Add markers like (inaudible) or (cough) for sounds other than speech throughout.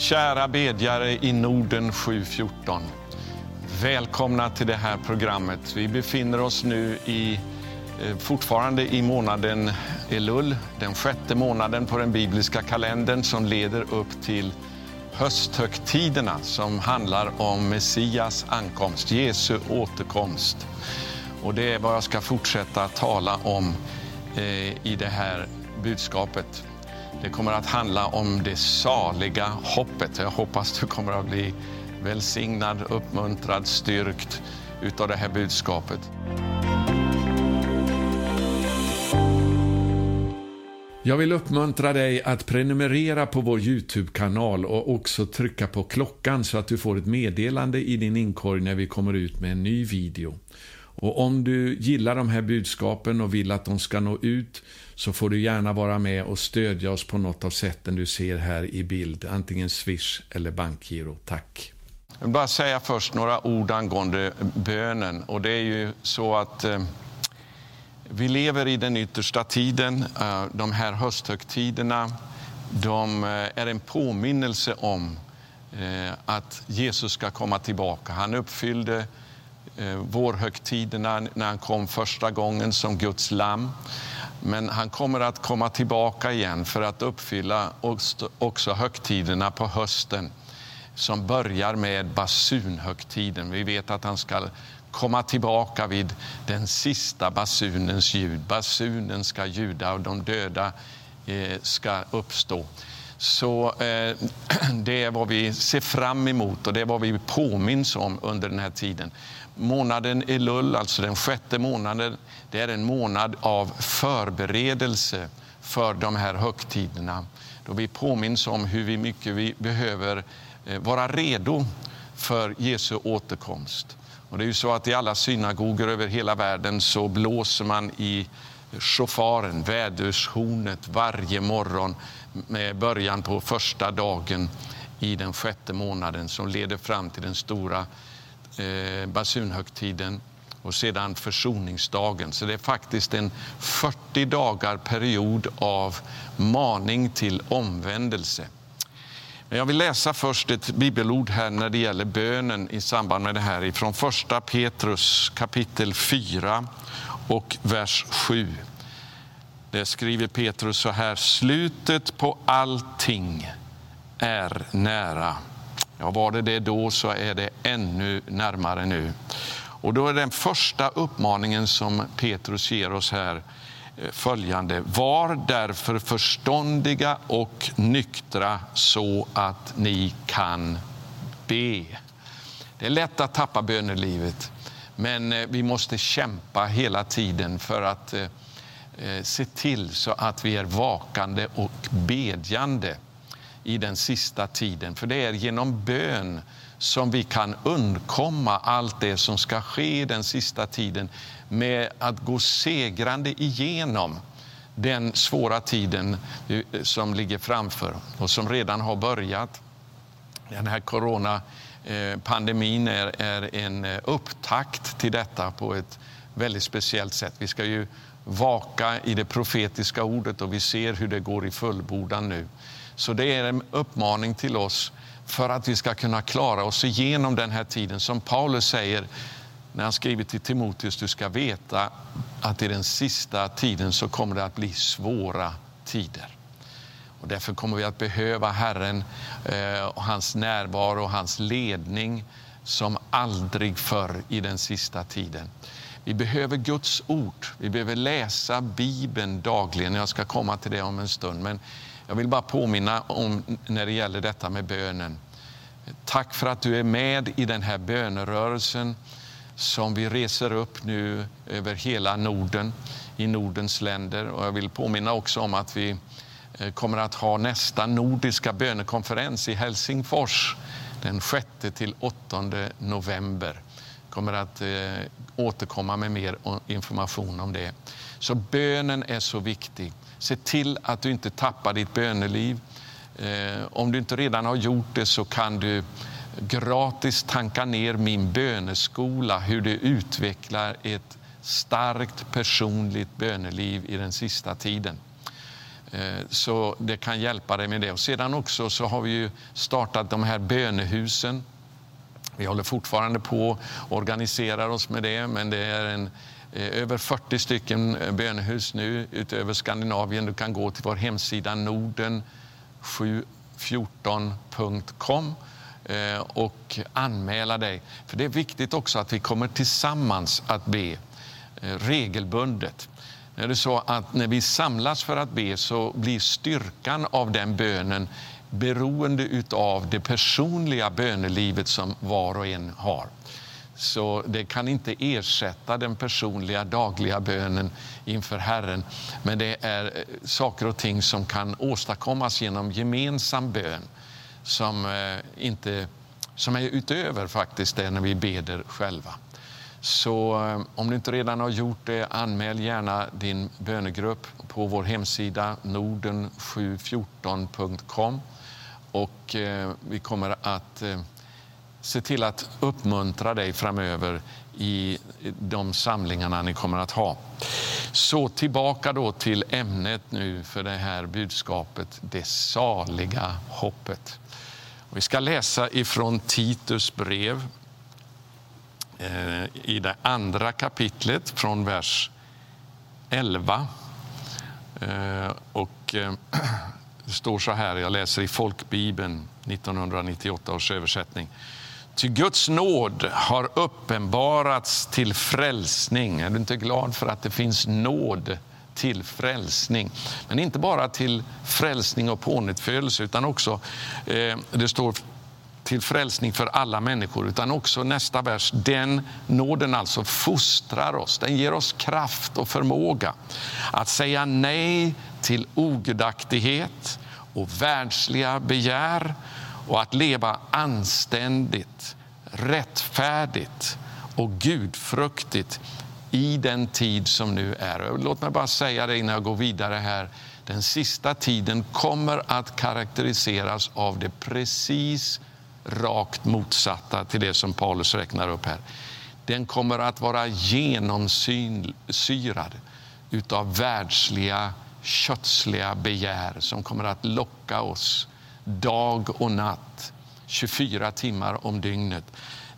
Kära bedjare i Norden 714. Välkomna till det här programmet. Vi befinner oss nu i, eh, fortfarande i månaden Elul, den sjätte månaden på den bibliska kalendern som leder upp till hösthögtiderna som handlar om Messias ankomst, Jesu återkomst. Och det är vad jag ska fortsätta tala om eh, i det här budskapet. Det kommer att handla om det saliga hoppet. Jag hoppas du kommer att bli välsignad, uppmuntrad, styrkt utav det här budskapet. Jag vill uppmuntra dig att prenumerera på vår Youtube-kanal och också trycka på klockan så att du får ett meddelande i din inkorg när vi kommer ut med en ny video. Och om du gillar de här budskapen och vill att de ska nå ut så får du gärna vara med och stödja oss på något av sätten du ser här i bild, antingen Swish eller bankgiro. Tack. Jag vill bara säga först några ord angående bönen. Och det är ju så att eh, vi lever i den yttersta tiden. Eh, de här hösthögtiderna de eh, är en påminnelse om eh, att Jesus ska komma tillbaka. Han uppfyllde eh, Eh, vårhögtiderna när han kom första gången som Guds lamm. Men han kommer att komma tillbaka igen för att uppfylla också högtiderna på hösten som börjar med basunhögtiden. Vi vet att han ska komma tillbaka vid den sista basunens ljud. Basunen ska ljuda och de döda eh, ska uppstå. Så eh, (clears throat) det är vad vi ser fram emot och det är vad vi påminns om under den här tiden. Månaden Elul, alltså den sjätte månaden, det är en månad av förberedelse för de här högtiderna. Då vi påminns om hur mycket vi behöver eh, vara redo för Jesu återkomst. Och det är ju så att i alla synagogor över hela världen så blåser man i shofaren, vädershornet, varje morgon med början på första dagen i den sjätte månaden som leder fram till den stora eh, basunhögtiden och sedan försoningsdagen. Så det är faktiskt en 40 dagar period av maning till omvändelse. Men jag vill läsa först ett bibelord här när det gäller bönen i samband med det här ifrån första Petrus kapitel 4 och vers 7. Där skriver Petrus så här, slutet på allting är nära. Ja, var det det då så är det ännu närmare nu. Och då är den första uppmaningen som Petrus ger oss här eh, följande. Var därför förståndiga och nyktra så att ni kan be. Det är lätt att tappa bönelivet, men eh, vi måste kämpa hela tiden för att eh, se till så att vi är vakande och bedjande i den sista tiden. För det är genom bön som vi kan undkomma allt det som ska ske i den sista tiden med att gå segrande igenom den svåra tiden eh, som ligger framför och som redan har börjat. Den här coronapandemin eh, är, är en eh, upptakt till detta på ett väldigt speciellt sätt. Vi ska ju vaka i det profetiska ordet och vi ser hur det går i fullbordan nu. Så det är en uppmaning till oss för att vi ska kunna klara oss igenom den här tiden. Som Paulus säger när han skriver till Timoteus, du ska veta att i den sista tiden så kommer det att bli svåra tider. Och därför kommer vi att behöva Herren eh, och hans närvaro och hans ledning som aldrig förr i den sista tiden. Vi behöver Guds ord. Vi behöver läsa Bibeln dagligen. Jag ska komma till det om en stund. Men jag vill bara påminna om när det gäller detta med bönen. Tack för att du är med i den här bönerörelsen som vi reser upp nu över hela Norden, i Nordens länder. Och jag vill påminna också om att vi eh, kommer att ha nästa nordiska bönekonferens i Helsingfors den 6-8 november. Jag kommer att eh, återkomma med mer information om det. Så bönen är så viktig. Se till att du inte tappar ditt böneliv. Eh, om du inte redan har gjort det så kan du gratis tanka ner min böneskola, hur du utvecklar ett starkt personligt böneliv i den sista tiden. Eh, så det kan hjälpa dig med det. Och sedan också så har vi ju startat de här bönehusen. Vi håller fortfarande på och organiserar oss med det, men det är en, Eh, över 40 stycken eh, bönehus nu utöver Skandinavien. Du kan gå till vår hemsida norden714.com eh, och anmäla dig. För Det är viktigt också att vi kommer tillsammans att be regelbundet är så att när vi samlas för att be så blir styrkan av den bönen beroende av det personliga bönelivet som var och en har. Så det kan inte ersätta den personliga dagliga bönen inför Herren. Men det är eh, saker och ting som kan åstadkommas genom gemensam bön som, eh, inte, som är utöver faktiskt det när vi beder själva. Så eh, om du inte redan har gjort det, anmäl gärna din bönegrupp på vår hemsida norden714.com. Och vi kommer att se till att uppmuntra dig framöver i de samlingarna ni kommer att ha. Så tillbaka då till ämnet nu för det här budskapet, det saliga hoppet. Vi ska läsa ifrån Titus brev eh, i det andra kapitlet från vers 11. Eh, och eh, (clears throat) det står så här, jag läser i Folkbibeln 1998 års översättning. Ty Guds nåd har uppenbarats till frälsning. Är du inte glad för att det finns nåd till frälsning? Men inte bara till frälsning och pånyttfödelse utan också, eh, det står till frälsning för alla människor, utan också nästa vers. Den nåden alltså fostrar oss, den ger oss kraft och förmåga att säga nej till ogudaktighet och världsliga begär och att leva anständigt, rättfärdigt och gudfruktigt i den tid som nu är. Låt mig bara säga det innan jag går vidare här. Den sista tiden kommer att karaktäriseras av det precis rakt motsatta till det som Paulus räknar upp här. Den kommer att vara genomsyrad utav världsliga, kötsliga begär som kommer att locka oss dag och natt, 24 timmar om dygnet.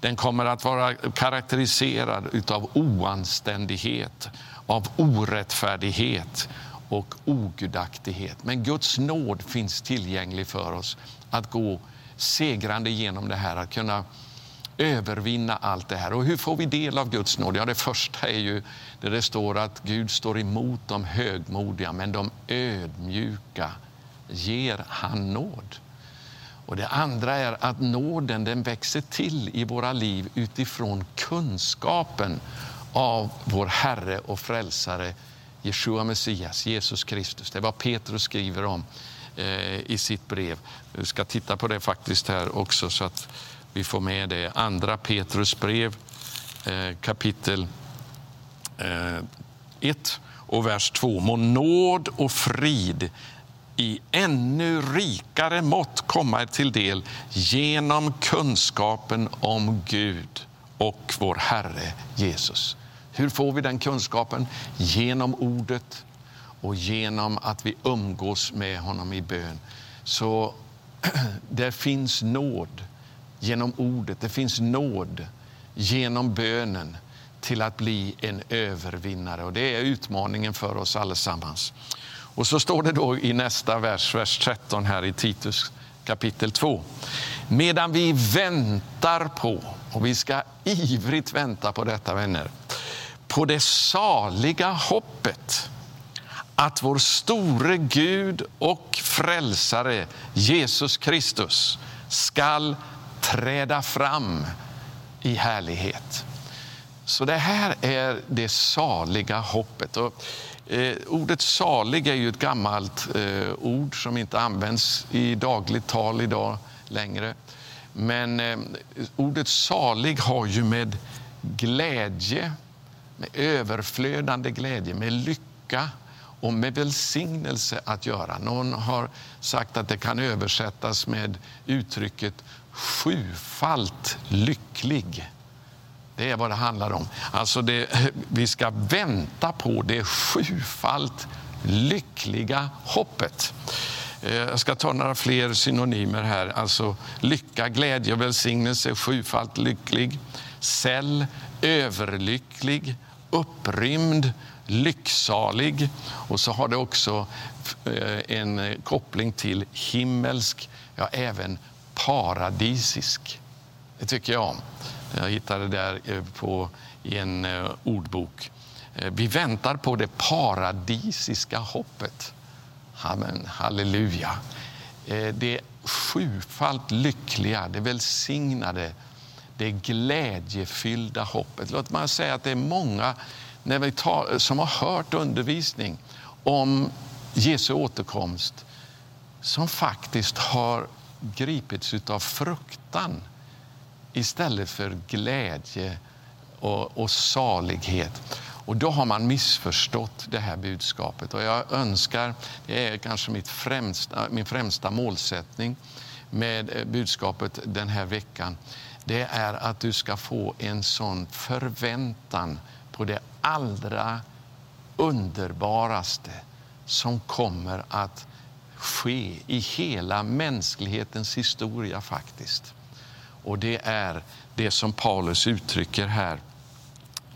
Den kommer att vara karaktäriserad av oanständighet, av orättfärdighet och ogudaktighet. Men Guds nåd finns tillgänglig för oss att gå segrande genom det här, att kunna övervinna allt det här. Och hur får vi del av Guds nåd? Ja, det första är ju där det står att Gud står emot de högmodiga, men de ödmjuka ger han nåd. Och Det andra är att nåden den växer till i våra liv utifrån kunskapen av vår Herre och Frälsare Jeshua Messias, Jesus Kristus. Det är vad Petrus skriver om eh, i sitt brev. Vi ska titta på det faktiskt här också så att vi får med det. Andra Petrus brev eh, kapitel eh, 1 och vers 2. Må nåd och frid i ännu rikare mått komma er till del genom kunskapen om Gud och vår Herre Jesus. Hur får vi den kunskapen? Genom ordet, och genom att vi umgås med honom i bön. Så (clears throat) det finns nåd genom ordet, det finns nåd genom bönen till att bli en övervinnare. Och Det är utmaningen för oss allesammans. Och så står det då i nästa vers, vers 13 här i Titus kapitel 2. Medan vi väntar på, och vi ska ivrigt vänta på detta vänner, på det saliga hoppet att vår store Gud och frälsare Jesus Kristus skall träda fram i härlighet. Så det här är det saliga hoppet. Och, eh, ordet salig är ju ett gammalt eh, ord som inte används i dagligt tal idag längre. Men eh, ordet salig har ju med glädje, med överflödande glädje, med lycka och med välsignelse att göra. Någon har sagt att det kan översättas med uttrycket sjufalt lycklig. Det är vad det handlar om. Alltså det, (laughs) vi ska vänta på det sjufalt lyckliga hoppet. Eh, jag ska ta några fler synonymer här. Alltså lycka, glädje och välsignelse, sjufalt lycklig. Cell, överlycklig, upprymd, lycksalig. Och så har det också eh, en koppling till himmelsk, ja även paradisisk. Det tycker jag om. Jag hittade det eh, på, i en eh, ordbok. Eh, vi väntar på det paradisiska hoppet. Amen, halleluja. Det sjufalt lyckliga, det välsignade, det glädjefyllda hoppet. Låt mig säga att det är många när vi tar, som har hört undervisning om Jesu återkomst som faktiskt har gripits av fruktan istället för glädje och, och salighet. Och då har man missförstått det här budskapet. Och jag önskar, det är kanske mitt främsta, min främsta målsättning med eh, budskapet den här veckan, det är att du ska få en sån förväntan på det allra underbaraste som kommer att ske i hela mänsklighetens historia faktiskt. Och det är det som Paulus uttrycker här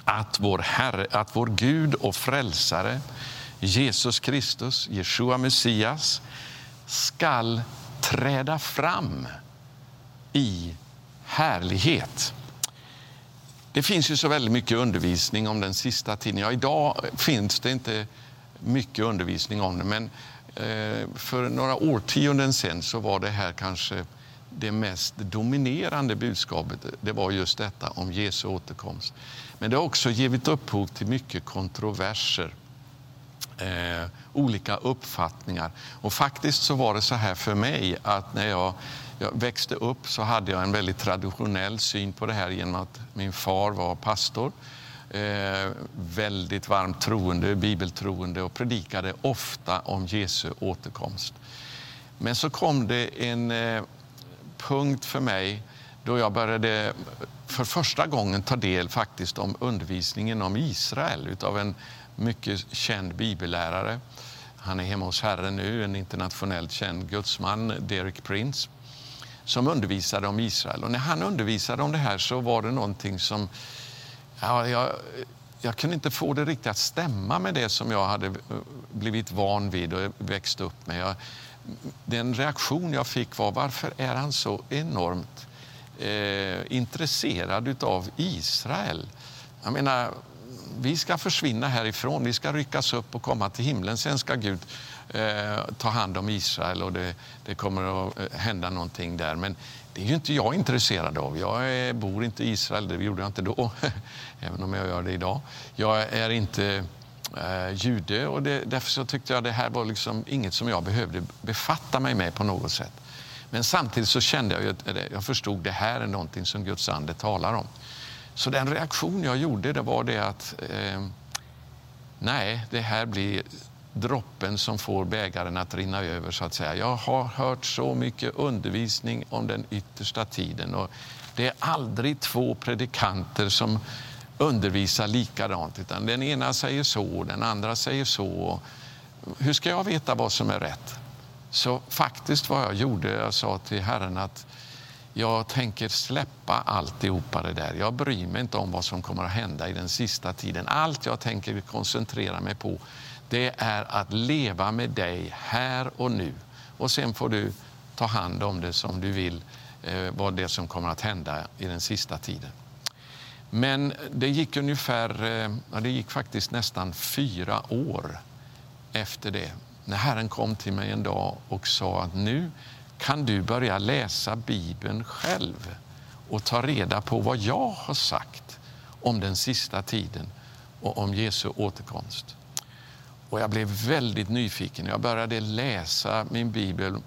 att vår, Herre, att vår Gud och frälsare Jesus Kristus, Jeshua Messias skall träda fram i härlighet. Det finns ju så väldigt mycket undervisning om den sista tiden. Ja, idag finns det inte mycket undervisning om det, men eh, för några årtionden sen så var det här kanske det mest dominerande budskapet. Det var just detta om Jesu återkomst. Men det har också givit upphov till mycket kontroverser. Eh, olika uppfattningar. Och faktiskt så var det så här för mig att när jag, jag, växte upp så hade jag en väldigt traditionell syn på det här genom att min far var pastor. Eh, väldigt varmt troende, bibeltroende och predikade ofta om Jesu återkomst. Men så kom det en eh, punkt för mig då jag började för första gången ta del faktiskt om undervisningen om Israel av en mycket känd bibellärare. Han är hemma hos Herren nu, en internationellt känd gudsman, Derek Prince, som undervisade om Israel. Och när han undervisade om det här så var det någonting som... Ja, jag, jag kunde inte få det riktigt att stämma med det som jag hade eh, blivit van vid och växt upp med. Jag, den reaktion jag fick var varför är han så enormt eh, intresserad av Israel? Jag menar, vi ska försvinna härifrån, vi ska ryckas upp och komma till himlen. Sen ska Gud eh, ta hand om Israel och det, det, kommer att eh, hända någonting där. Men det är ju inte jag intresserad av. Jag är, bor inte i Israel, det gjorde jag inte då, (laughs) även om jag gör det idag. Jag är inte eh, jude och det, därför så tyckte jag det här var liksom inget som jag behövde befatta mig med på något sätt. Men samtidigt så kände jag att jag förstod det här är någonting som Guds ande talar om. Så den reaktion jag gjorde det var det att eh, nej, det här blir droppen som får bägaren att rinna över. så att säga. Jag har hört så mycket undervisning om den yttersta tiden och det är aldrig två predikanter som undervisa likadant. Utan den ena säger så, den andra säger så. Hur ska jag veta vad som är rätt? Så faktiskt vad jag gjorde, jag sa till Herren att jag tänker släppa alltihopa det där. Jag bryr mig inte om vad som kommer att hända i den sista tiden. Allt jag tänker koncentrera mig på det är att leva med dig här och nu. Och sen får du ta hand om det som du vill, eh, vad det som kommer att hända i den sista tiden. Men det gick ungefär, eh, ja, det gick faktiskt nästan fyra år efter det. När Herren kom till mig en dag och sa att nu kan du börja läsa Bibeln själv och ta reda på vad jag har sagt om den sista tiden och om Jesu återkomst. Och jag blev väldigt nyfiken. Jag började läsa min bibel eh,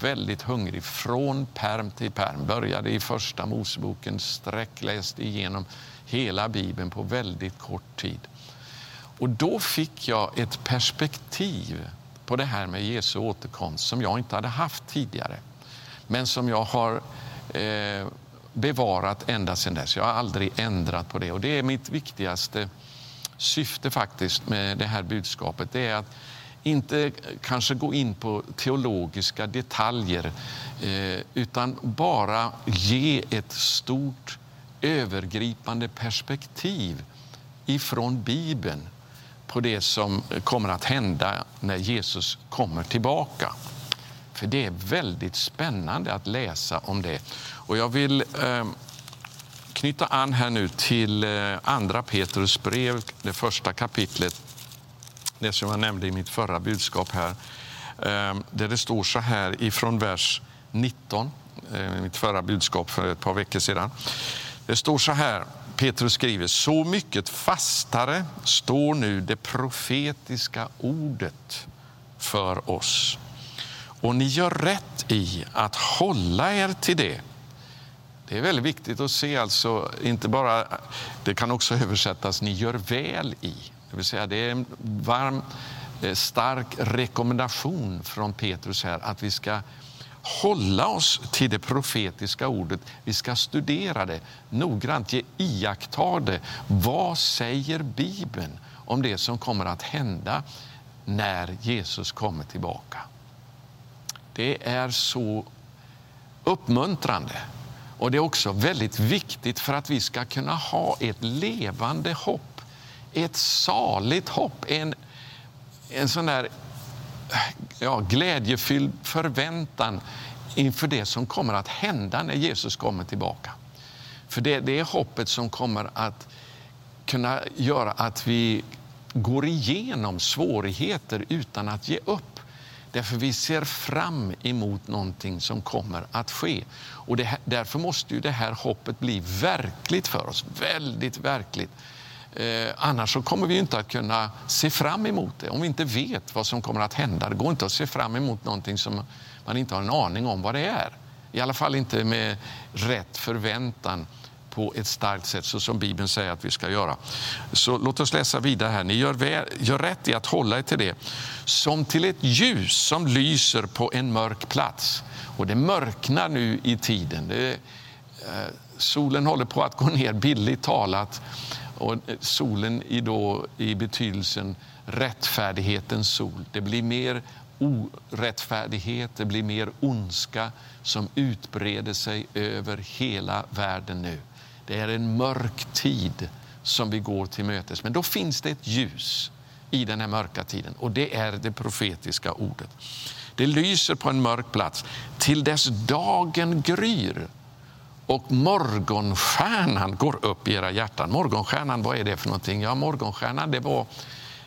väldigt hungrig, från perm till perm. Började i Första Moseboken, sträckläste igenom hela bibeln på väldigt kort tid. Och då fick jag ett perspektiv på det här med Jesu återkomst som jag inte hade haft tidigare, men som jag har eh, bevarat ända sedan dess. Jag har aldrig ändrat på det. Och Det är mitt viktigaste syfte faktiskt med det här budskapet. Det är att inte kanske gå in på teologiska detaljer eh, utan bara ge ett stort övergripande perspektiv ifrån Bibeln på det som kommer att hända när Jesus kommer tillbaka. För det är väldigt spännande att läsa om det. Och jag vill eh, knyta an här nu till eh, andra Petrus brev, det första kapitlet, det som jag nämnde i mitt förra budskap här, ehm, där det står så här ifrån vers 19, eh, mitt förra budskap för ett par veckor sedan. Det står så här, Petrus skriver, så mycket fastare står nu det profetiska ordet för oss. Och ni gör rätt i att hålla er till det. Det är väldigt viktigt att se, alltså, inte bara, det kan också översättas ni gör väl i. Det vill säga det är en varm, eh, stark rekommendation från Petrus här att vi ska hålla oss till det profetiska ordet. Vi ska studera det noggrant, iaktta det. Vad säger Bibeln om det som kommer att hända när Jesus kommer tillbaka? Det är så uppmuntrande. Och Det är också väldigt viktigt för att vi ska kunna ha ett levande hopp, ett saligt hopp, en, en sån där ja, glädjefylld förväntan inför det som kommer att hända när Jesus kommer tillbaka. För det, det är hoppet som kommer att kunna göra att vi går igenom svårigheter utan att ge upp. Därför vi ser fram emot någonting som kommer att ske. Och det, därför måste ju det här hoppet bli verkligt för oss, väldigt verkligt. Eh, annars så kommer vi inte att kunna se fram emot det om vi inte vet vad som kommer att hända. Det går inte att se fram emot någonting som man inte har en aning om vad det är. I alla fall inte med rätt förväntan på ett starkt sätt, så som Bibeln säger att vi ska göra. Så låt oss läsa vidare här. Ni gör, väl, gör rätt i att hålla er till det som till ett ljus som lyser på en mörk plats. Och det mörknar nu i tiden. Det, eh, solen håller på att gå ner, billigt talat. Och solen i, då, i betydelsen rättfärdighetens sol. Det blir mer orättfärdighet, det blir mer ondska som utbreder sig över hela världen nu. Det är en mörk tid som vi går till mötes. Men då finns det ett ljus i den här mörka tiden och det är det profetiska ordet. Det lyser på en mörk plats till dess dagen gryr och morgonstjärnan går upp i era hjärtan. Morgonstjärnan, vad är det för någonting? Ja, morgonstjärnan det var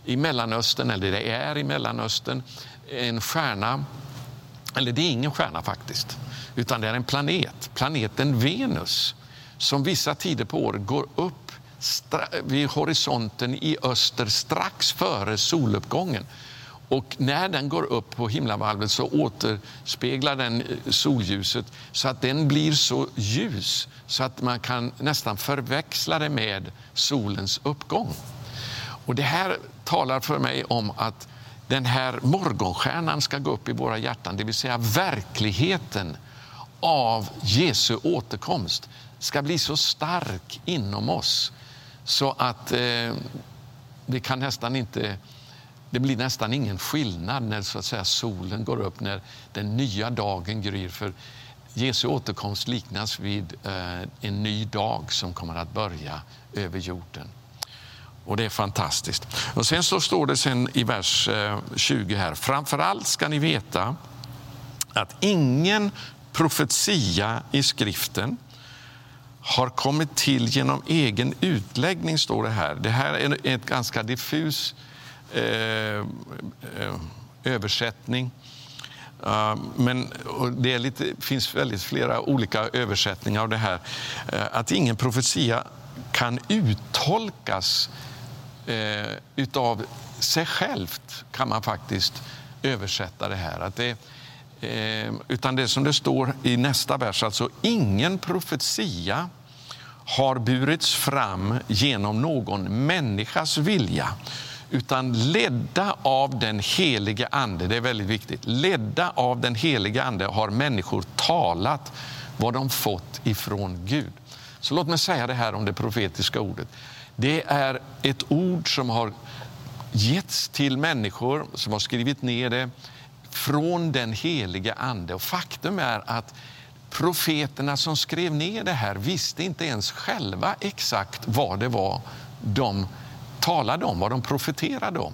i Mellanöstern, eller det är i Mellanöstern, en stjärna, eller det är ingen stjärna faktiskt, utan det är en planet, planeten Venus, som vissa tider på året går upp vid horisonten i öster strax före soluppgången. Och när den går upp på himlavalvet så återspeglar den eh, solljuset så att den blir så ljus så att man kan nästan förväxla det med solens uppgång. Och Det här talar för mig om att den här morgonstjärnan ska gå upp i våra hjärtan, det vill säga verkligheten av Jesu återkomst ska bli så stark inom oss så att eh, det kan nästan inte det blir nästan ingen skillnad när så att säga, solen går upp, när den nya dagen gryr. För Jesu återkomst liknas vid eh, en ny dag som kommer att börja över jorden. Och Det är fantastiskt. Och Sen så står det sen i vers eh, 20 här. Framförallt ska ni veta att ingen profetia i skriften har kommit till genom egen utläggning, står det här. Det här är ett ganska diffus eh, eh, översättning. Uh, men det lite, finns väldigt flera olika översättningar av det här. Uh, att ingen profetia kan uttolkas uh, utav sig självt, kan man faktiskt översätta det här. Att det, Ehm, utan det som det står i nästa vers, alltså ingen profetia har burits fram genom någon människas vilja utan ledda av den helige Ande. Det är väldigt viktigt. Ledda av den helige Ande har människor talat vad de fått ifrån Gud. Så låt mig säga det här om det profetiska ordet. Det är ett ord som har getts till människor som har skrivit ner det från den helige Ande. Och faktum är att profeterna som skrev ner det här visste inte ens själva exakt vad det var de talade om, vad de profeterade om.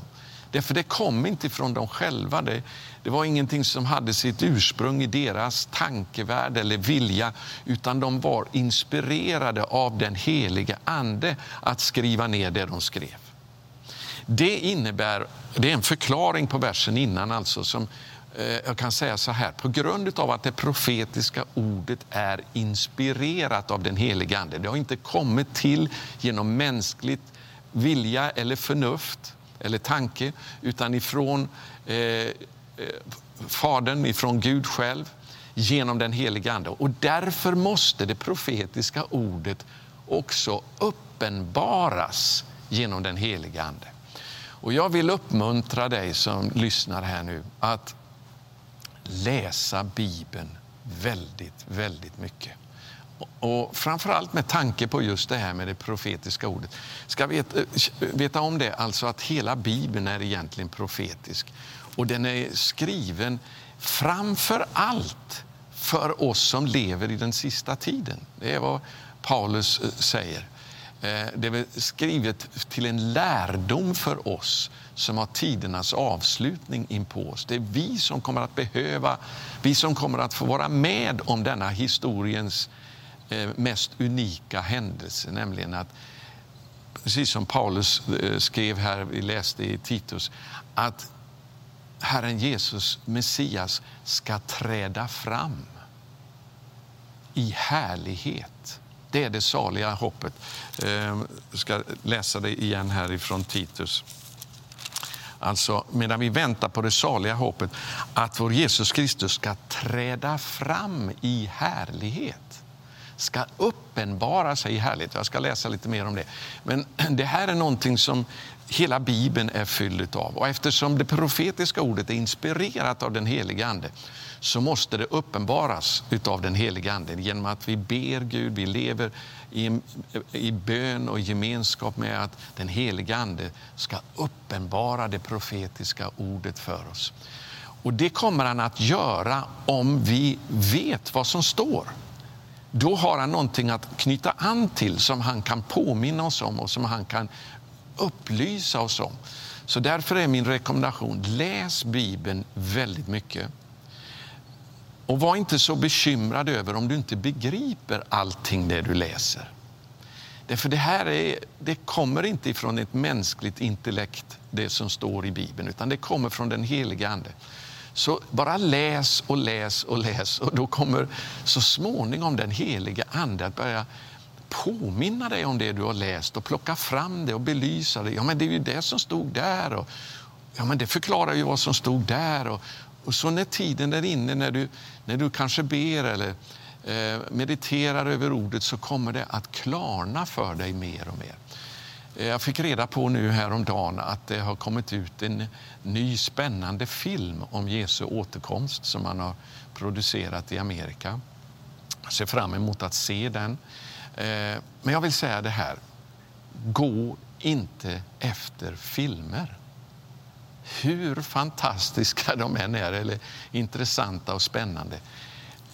Därför det kom inte från dem själva. Det, det var ingenting som hade sitt ursprung i deras tankevärld eller vilja utan de var inspirerade av den helige Ande att skriva ner det de skrev. Det innebär, det är en förklaring på versen innan alltså som eh, jag kan säga så här, på grund av att det profetiska ordet är inspirerat av den helige Ande. Det har inte kommit till genom mänskligt vilja eller förnuft eller tanke utan ifrån eh, eh, Fadern, ifrån Gud själv genom den helige Ande. Och därför måste det profetiska ordet också uppenbaras genom den helige Ande. Och jag vill uppmuntra dig som lyssnar här nu att läsa Bibeln väldigt, väldigt mycket. Och framförallt med tanke på just det här med det profetiska ordet. Ska veta, veta om det, alltså att hela Bibeln är egentligen profetisk. Och den är skriven framför allt för oss som lever i den sista tiden. Det är vad Paulus eh, säger. Eh, det är skrivet till en lärdom för oss som har tidernas avslutning inpå oss. Det är vi som kommer att behöva, vi som kommer att få vara med om denna historiens eh, mest unika händelse, nämligen att precis som Paulus eh, skrev här, vi läste i Titus, att Herren Jesus, Messias, ska träda fram i härlighet. Det är det saliga hoppet. Jag ska läsa det igen här ifrån Titus. Alltså, medan vi väntar på det saliga hoppet att vår Jesus Kristus ska träda fram i härlighet ska uppenbara sig i härlighet. Jag ska läsa lite mer om det. Men (clears throat) det här är någonting som hela Bibeln är fylld av. Och eftersom det profetiska ordet är inspirerat av den helige Ande så måste det uppenbaras av den helige Ande genom att vi ber Gud, vi lever i, i bön och gemenskap med att den helige Ande ska uppenbara det profetiska ordet för oss. Och Det kommer han att göra om vi vet vad som står då har han någonting att knyta an till som han kan påminna oss om och som han kan upplysa oss om. Så därför är min rekommendation, läs Bibeln väldigt mycket. Och var inte så bekymrad över om du inte begriper allting det du läser. Därför det här är, det kommer inte ifrån ett mänskligt intellekt, det som står i Bibeln, utan det kommer från den heliga Ande. Så bara läs och läs och läs och då kommer så småningom den heliga Ande att börja påminna dig om det du har läst och plocka fram det och belysa det. Ja, men det är ju det som stod där. Och, ja, men det förklarar ju vad som stod där. Och, och så när tiden är inne, när du, när du kanske ber eller eh, mediterar över ordet så kommer det att klarna för dig mer och mer. Eh, jag fick reda på nu häromdagen att det har kommit ut en ny spännande film om Jesu återkomst som man har producerat i Amerika. Jag ser fram emot att se den. Eh, men jag vill säga det här. Gå inte efter filmer. Hur fantastiska de än är, eller intressanta och spännande.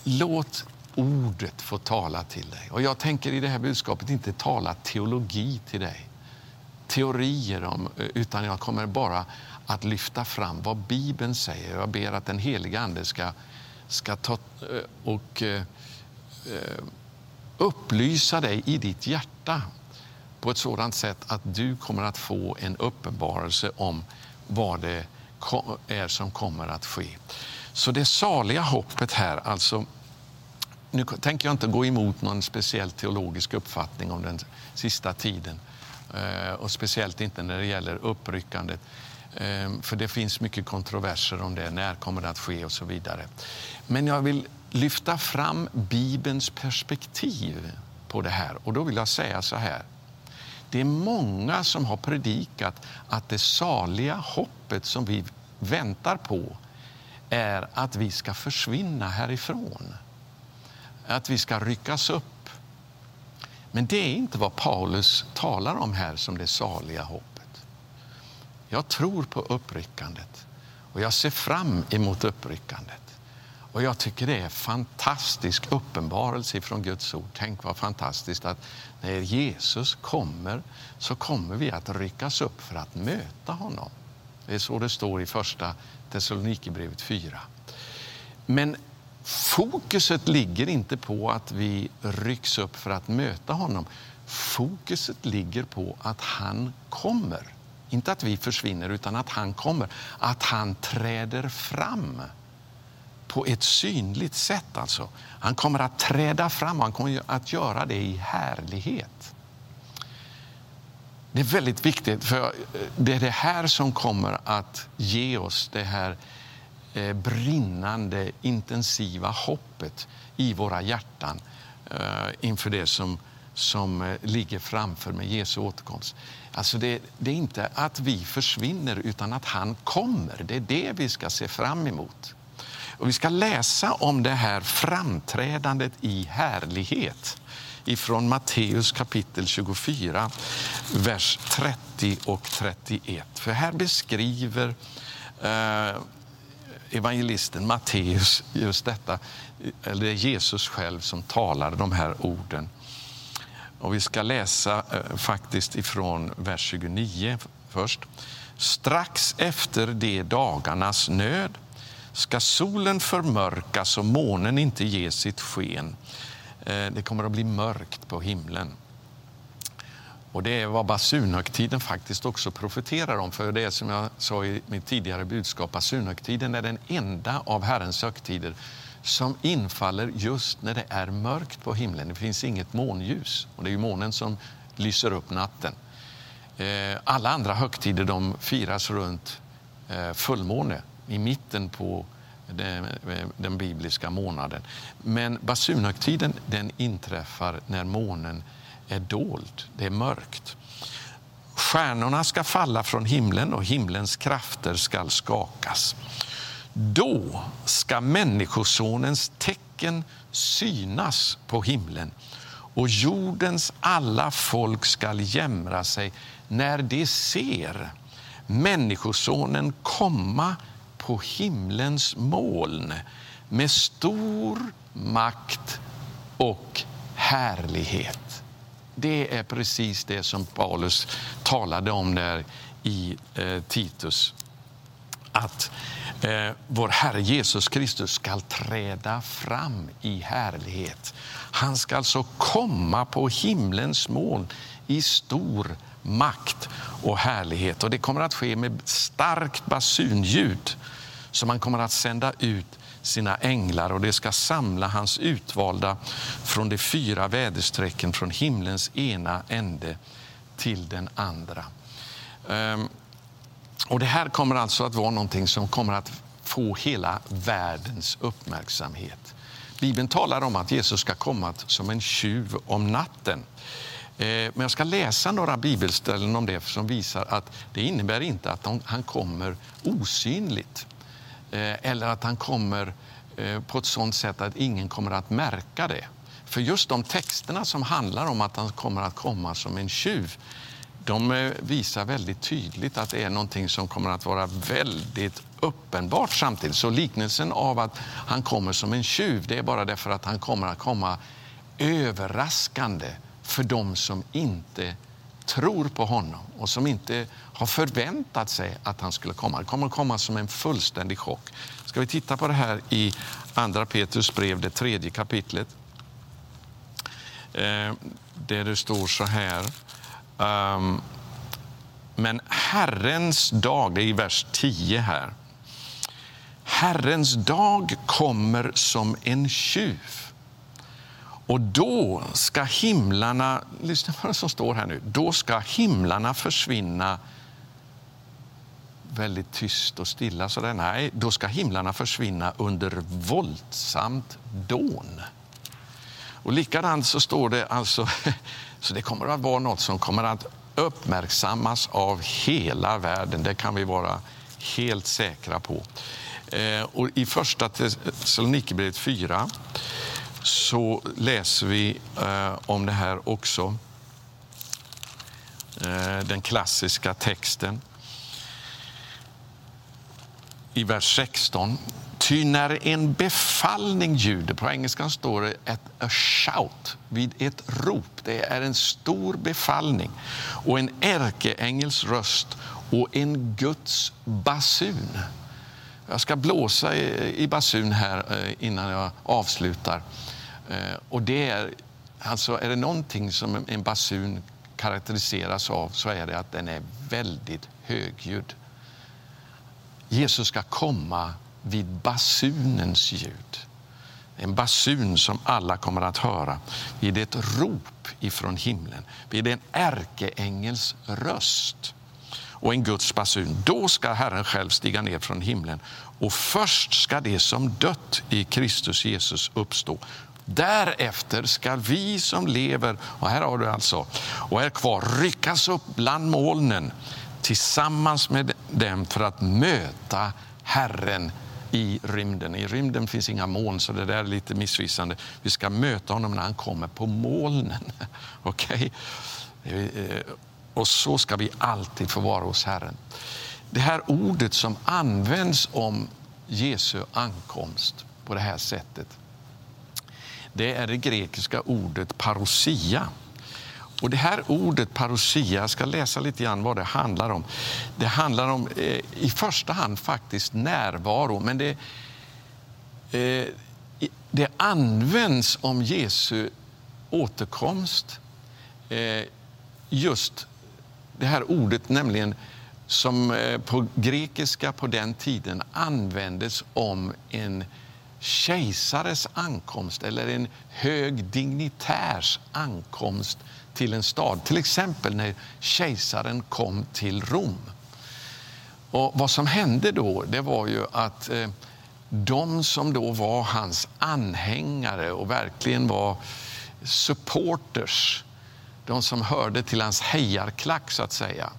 Låt ordet få tala till dig. Och Jag tänker i det här budskapet inte tala teologi till dig teorier om, utan jag kommer bara att lyfta fram vad Bibeln säger. Jag ber att den heliga Ande ska, ska ta eh, och eh, eh, upplysa dig i ditt hjärta på ett sådant sätt att du kommer att få en uppenbarelse om vad det är som kommer att ske. Så det saliga hoppet här, alltså nu tänker jag inte gå emot någon speciell teologisk uppfattning om den sista tiden. Eh, och speciellt inte när det gäller uppryckandet. Eh, för det finns mycket kontroverser om det. När kommer det att ske och så vidare. Men jag vill lyfta fram Bibelns perspektiv på det här. Och då vill jag säga så här. Det är många som har predikat att det saliga hoppet som vi väntar på är att vi ska försvinna härifrån. Att vi ska ryckas upp men det är inte vad Paulus talar om här som det saliga hoppet. Jag tror på uppryckandet och jag ser fram emot uppryckandet. Och jag tycker det är fantastisk uppenbarelse från Guds ord. Tänk vad fantastiskt att när Jesus kommer så kommer vi att ryckas upp för att möta honom. Det är så det står i första Thessalonikerbrevet 4. Men fokuset ligger inte på att vi rycks upp för att möta honom. Fokuset ligger på att han kommer. Inte att vi försvinner, utan att han kommer. Att han träder fram på ett synligt sätt. Alltså. Han kommer att träda fram och han kommer att göra det i härlighet. Det är väldigt viktigt, för eh, det är det här som kommer att ge oss det här eh, brinnande, intensiva hoppet i våra hjärtan eh, inför det som, som ligger framför med Jesu återkomst. Alltså det, det, är inte att vi försvinner, utan att han kommer. Det är det vi ska se fram emot. Och vi ska läsa om det här framträdandet i härlighet ifrån Matteus kapitel 24, vers 30 och 31. För här beskriver eh, evangelisten Matteus just detta. Eller det är Jesus själv som talar de här orden. Och vi ska läsa eh, faktiskt ifrån vers 29 först. Strax efter de dagarnas nöd ska solen förmörkas och månen inte ge sitt sken. Eh, det kommer att bli mörkt på himlen. Och Det är vad basunhögtiden faktiskt också profeterar om. För det är som jag sa i mitt tidigare budskap, basunhögtiden är den enda av Herrens högtider som infaller just när det är mörkt på himlen. Det finns inget månljus och det är månen som lyser upp natten. Eh, alla andra högtider de firas runt eh, fullmåne i mitten på den, den bibliska månaden. Men basunhögtiden den inträffar när månen är dold, det är mörkt. Stjärnorna ska falla från himlen och himlens krafter ska skakas. Då ska Människosonens tecken synas på himlen och jordens alla folk skall jämra sig när de ser Människosonen komma på himlens moln med stor makt och härlighet. Det är precis det som Paulus talade om där i eh, Titus. Att eh, vår Herre Jesus Kristus ska träda fram i härlighet. Han ska alltså komma på himlens moln i stor makt och härlighet. Och Det kommer att ske med starkt basunljud som han kommer att sända ut sina änglar och det ska samla hans utvalda från de fyra väderstrecken från himlens ena ände till den andra. Ehm, och Det här kommer alltså att vara någonting som kommer att få hela världens uppmärksamhet. Bibeln talar om att Jesus ska komma som en tjuv om natten. Eh, men jag ska läsa några bibelställen om det som visar att det innebär inte att han kommer osynligt eh, eller att han kommer eh, på ett sådant sätt att ingen kommer att märka det. För just de texterna som handlar om att han kommer att komma som en tjuv de visar väldigt tydligt att det är någonting som kommer att vara väldigt uppenbart samtidigt. Så liknelsen av att han kommer som en tjuv, det är bara därför att han kommer att komma överraskande för dem som inte tror på honom och som inte har förväntat sig att han skulle komma. Det kommer att komma som en fullständig chock. Ska vi titta på det här i Andra Petrus brev, det tredje kapitlet. Eh, där det står så här. Um, men Herrens dag, det är i vers 10 här. Herrens dag kommer som en tjuv. Och då ska himlarna, lyssna på vad som står här nu, då ska himlarna försvinna väldigt tyst och stilla. Så där. Nej, då ska himlarna försvinna under våldsamt dån. Och likadant så står det alltså, (laughs) så det kommer att vara något som kommer att uppmärksammas av hela världen. Det kan vi vara helt säkra på. Eh, och I första Thessalonikerbrevet 4 så läser vi eh, om det här också. Eh, den klassiska texten. i vers 16. Ty när en befallning ljuder, på engelskan står det ett a shout, vid ett rop. Det är en stor befallning och en ärkeängels röst och en Guds basun. Jag ska blåsa i, basun här eh, innan jag avslutar. Eh, och det är, alltså är det någonting som en basun karaktäriseras av så är det att den är väldigt högljudd. Jesus ska komma vid basunens ljud. En basun som alla kommer att höra vid ett rop ifrån himlen, vid en ärkeängels röst och en Guds basun. Då ska Herren själv stiga ner från himlen och först ska det som dött i Kristus Jesus uppstå. Därefter ska vi som lever, och här har du alltså, och är kvar, ryckas upp bland molnen tillsammans med dem för att möta Herren i rymden. I rymden finns inga moln, så det där är lite missvisande. Vi ska möta honom när han kommer på molnen. (laughs) Okay? Eh, och så ska vi alltid få vara hos Herren. Det här ordet som används om Jesu ankomst på det här sättet det är det grekiska ordet parousia. Och det här ordet parousia, jag ska läsa lite grann vad det handlar om. Det handlar om eh, i första hand faktiskt närvaro, men det, eh, det används om Jesu återkomst. Eh, just det här ordet nämligen som eh, på grekiska på den tiden användes om en kejsares ankomst eller en hög dignitärs ankomst till en stad. Till exempel när kejsaren kom till Rom. Och vad som hände då det var ju att eh, de som då var hans anhängare och verkligen var supporters, de som hörde till hans hejarklack så att säga,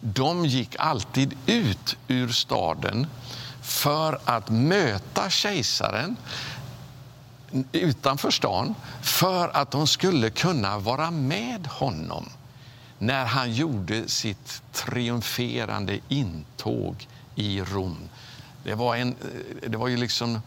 de gick alltid ut ur staden för att möta kejsaren utanför stan för att de skulle kunna vara med honom när han gjorde sitt triumferande intåg i Rom. Det var, en, det var ju liksom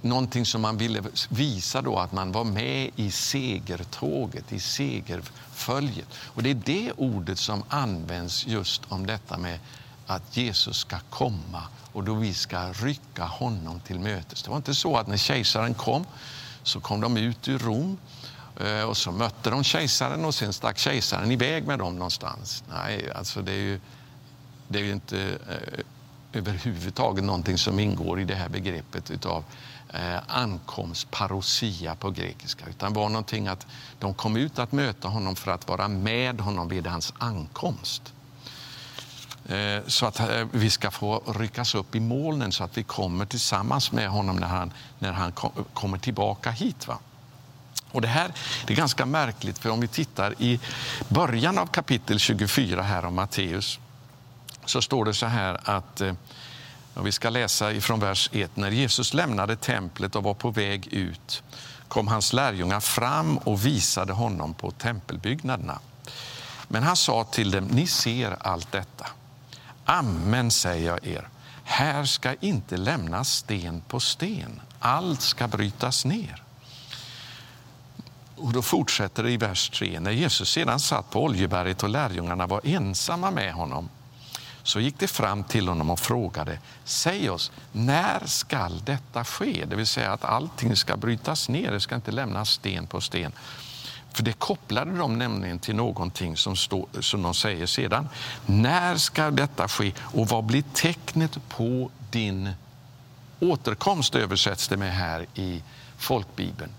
någonting som man ville visa då att man var med i segertåget, i segerföljet. Och det är det ordet som används just om detta med att Jesus ska komma och då vi ska rycka honom till mötes. Det var inte så att när kejsaren kom så kom de ut ur Rom eh, och så mötte de kejsaren och sen stack kejsaren iväg med dem någonstans. Nej, alltså det är ju, det är ju inte eh, överhuvudtaget någonting som ingår i det här begreppet utav eh, ankomst, på grekiska. Utan var någonting att de kom ut att möta honom för att vara med honom vid hans ankomst. Eh, så att eh, vi ska få ryckas upp i molnen så att vi kommer tillsammans med honom när han, när han kommer tillbaka hit. Va? Och det här det är ganska märkligt, för om vi tittar i början av kapitel 24 här om Matteus så står det så här att eh, och vi ska läsa ifrån vers 1. När Jesus lämnade templet och var på väg ut kom hans lärjungar fram och visade honom på tempelbyggnaderna. Men han sa till dem, ni ser allt detta. Amen säger jag er, här ska inte lämnas sten på sten. Allt ska brytas ner. Och då fortsätter det i vers 3. När Jesus sedan satt på Oljeberget och lärjungarna var ensamma med honom så gick de fram till honom och frågade Säg oss, när skall detta ske? Det vill säga att allting ska brytas ner, det ska inte lämnas sten på sten. För det kopplade de nämligen till någonting som, stå, som de säger sedan. När ska detta ske och vad blir tecknet på din återkomst översätts det med här i folkbibeln.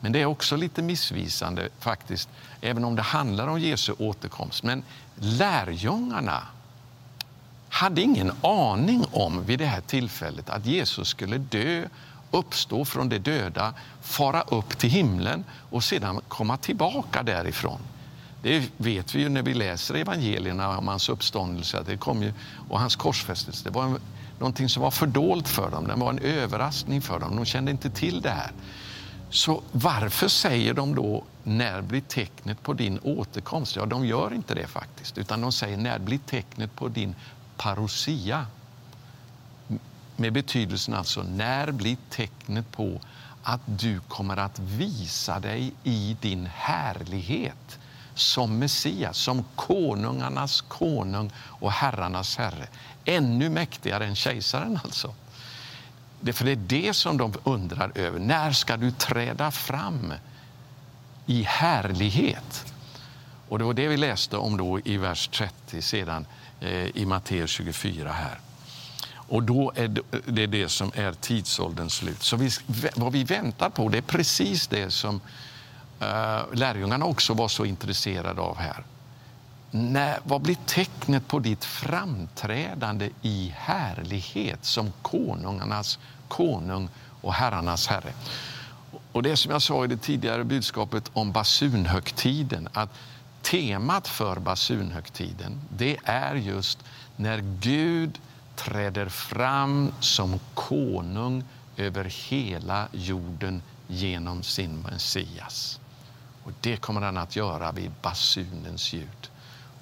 Men det är också lite missvisande faktiskt, även om det handlar om Jesu återkomst. Men lärjungarna hade ingen aning om vid det här tillfället att Jesus skulle dö uppstå från de döda, fara upp till himlen och sedan komma tillbaka därifrån. Det vet vi ju när vi läser evangelierna om hans uppståndelse det kom ju, och hans korsfästelse. Det var en, någonting som var fördolt för dem, det var en överraskning för dem. De kände inte till det här. Så varför säger de då när blir tecknet på din återkomst? Ja, de gör inte det faktiskt, utan de säger när blir tecknet på din parousia? Med betydelsen alltså när blir tecknet på att du kommer att visa dig i din härlighet som Messias, som konungarnas konung och herrarnas herre. Ännu mäktigare än kejsaren alltså. Det, för det är det som de undrar över. När ska du träda fram i härlighet? Och Det var det vi läste om då i vers 30 sedan eh, i Matteus 24 här. Och då är det det som är tidsålderns slut. Så vi, vad vi väntar på det är precis det som uh, lärjungarna också var så intresserade av här. När, vad blir tecknet på ditt framträdande i härlighet som konungarnas konung och herrarnas herre? Och det som jag sa i det tidigare budskapet om basunhögtiden, att temat för basunhögtiden, det är just när Gud träder fram som konung över hela jorden genom sin Messias. Och det kommer han att göra vid basunens ljud.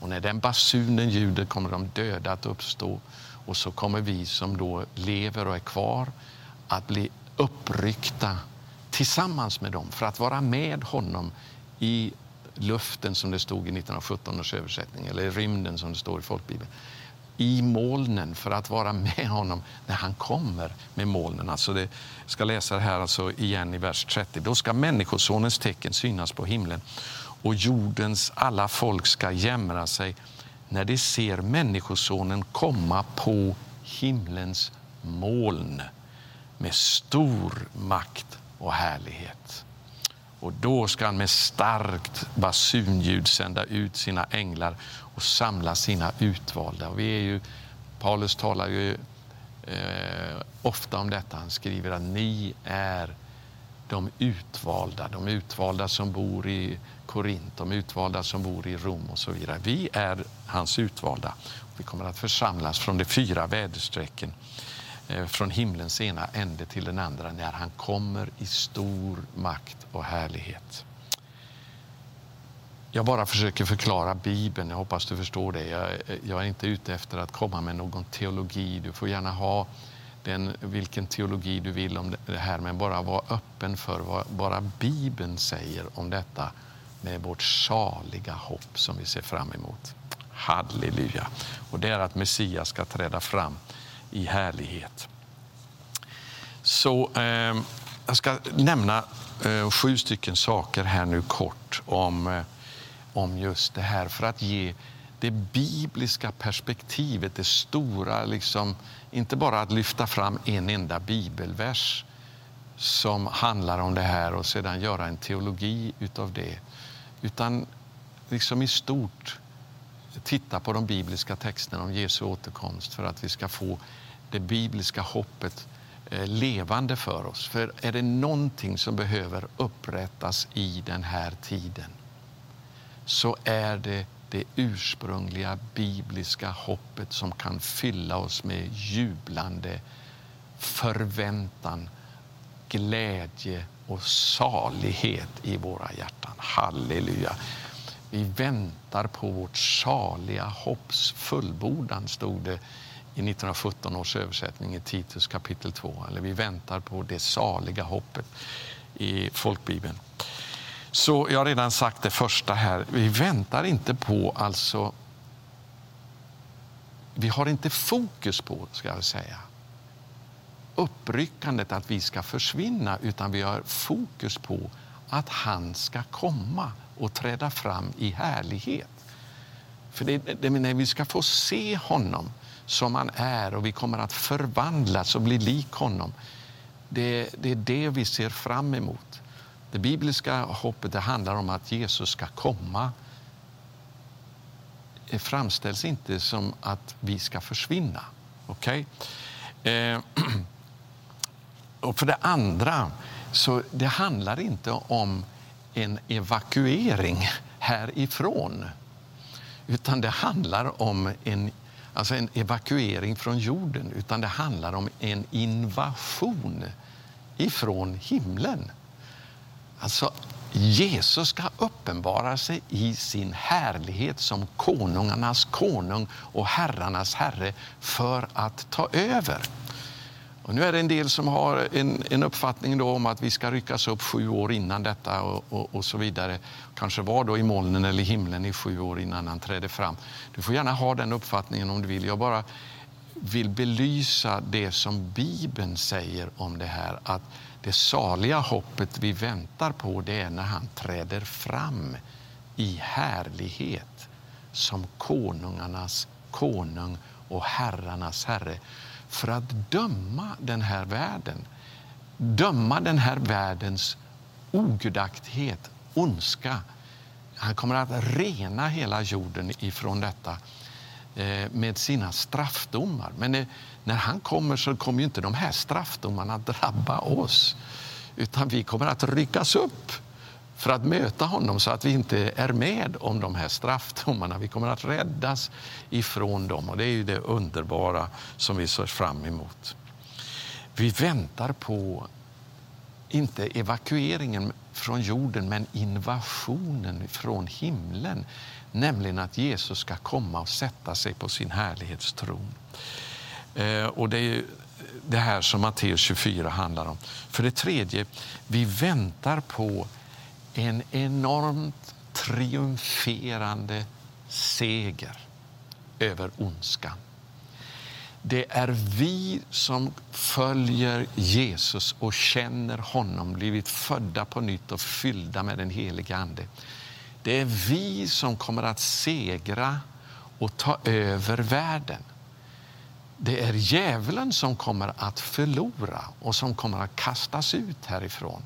Och när den basunen ljuder kommer de döda att uppstå och så kommer vi som då lever och är kvar att bli uppryckta tillsammans med dem för att vara med honom i luften som det stod i 1917 års översättning eller i rymden som det står i folkbibeln i molnen för att vara med honom när han kommer med molnen. Alltså det, jag ska läsa det här alltså igen i vers 30. Då ska Människosonens tecken synas på himlen och jordens alla folk ska jämra sig när de ser Människosonen komma på himlens moln med stor makt och härlighet. Och då ska han med starkt basunljud sända ut sina änglar och samla sina utvalda. Vi är ju, Paulus talar ju eh, ofta om detta. Han skriver att ni är de utvalda, de utvalda som bor i Korint, de utvalda som bor i Rom och så vidare. Vi är hans utvalda. Vi kommer att församlas från de fyra väderstrecken eh, från himlens ena ände till den andra när han kommer i stor makt och härlighet. Jag bara försöker förklara Bibeln. Jag hoppas du förstår det. Jag, jag, är inte ute efter att komma med någon teologi. Du får gärna ha den, vilken teologi du vill om det här, men bara vara öppen för vad bara Bibeln säger om detta med vårt saliga hopp som vi ser fram emot. Halleluja! Och det är att Messias ska träda fram i härlighet. Så eh, jag ska nämna eh, sju stycken saker här nu kort om eh, om just det här för att ge det bibliska perspektivet, det stora, liksom, inte bara att lyfta fram en enda bibelvers som handlar om det här och sedan göra en teologi utav det, utan liksom i stort titta på de bibliska texterna om Jesu återkomst för att vi ska få det bibliska hoppet eh, levande för oss. För är det någonting som behöver upprättas i den här tiden så är det det ursprungliga bibliska hoppet som kan fylla oss med jublande förväntan, glädje och salighet i våra hjärtan. Halleluja! Vi väntar på vårt saliga hopps fullbordan, stod det i 1917 års översättning i Titus kapitel 2. Eller vi väntar på det saliga hoppet i folkbibeln. Så jag har redan sagt det första här. Vi väntar inte på, alltså... Vi har inte fokus på, ska jag säga, uppryckandet att vi ska försvinna, utan vi har fokus på att han ska komma och träda fram i härlighet. För det, det, när vi ska få se honom som han är och vi kommer att förvandlas och bli lik honom. Det, det är det vi ser fram emot. Det bibliska hoppet det handlar om att Jesus ska komma. Det framställs inte som att vi ska försvinna. Okay? Eh, (clears throat) och för det andra, så det handlar inte om en evakuering härifrån. Utan det handlar om en, alltså en evakuering från jorden. Utan det handlar om en invasion ifrån himlen. Alltså, Jesus ska uppenbara sig i sin härlighet som konungarnas konung och herrarnas herre för att ta över. Och nu är det en del som har en, en uppfattning då om att vi ska ryckas upp sju år innan detta och, och, och, så vidare. Kanske var då i molnen eller himlen i sju år innan han trädde fram. Du får gärna ha den uppfattningen om du vill. Jag bara vill belysa det som Bibeln säger om det här. Att det saliga hoppet vi väntar på det är när han träder fram i härlighet som konungarnas konung och herrarnas herre för att döma den här världen. Döma den här världens ogudaktighet, ondska. Han kommer att rena hela jorden ifrån detta Eh, med sina straffdomar. Men eh, när han kommer så kommer inte de här straffdomarna att drabba oss utan vi kommer att ryckas upp för att möta honom så att vi inte är med om de här straffdomarna. Vi kommer att räddas ifrån dem och det är ju det underbara som vi ser fram emot. Vi väntar på, inte evakueringen från jorden, men invasionen från himlen. Nämligen att Jesus ska komma och sätta sig på sin härlighetstron. Eh, och det är det här som Matteus 24 handlar om. För det tredje, vi väntar på en enormt triumferande seger över ondskan. Det är vi som följer Jesus och känner honom, blivit födda på nytt och fyllda med den helige Ande. Det är vi som kommer att segra och ta över världen. Det är djävulen som kommer att förlora och som kommer att kastas ut härifrån.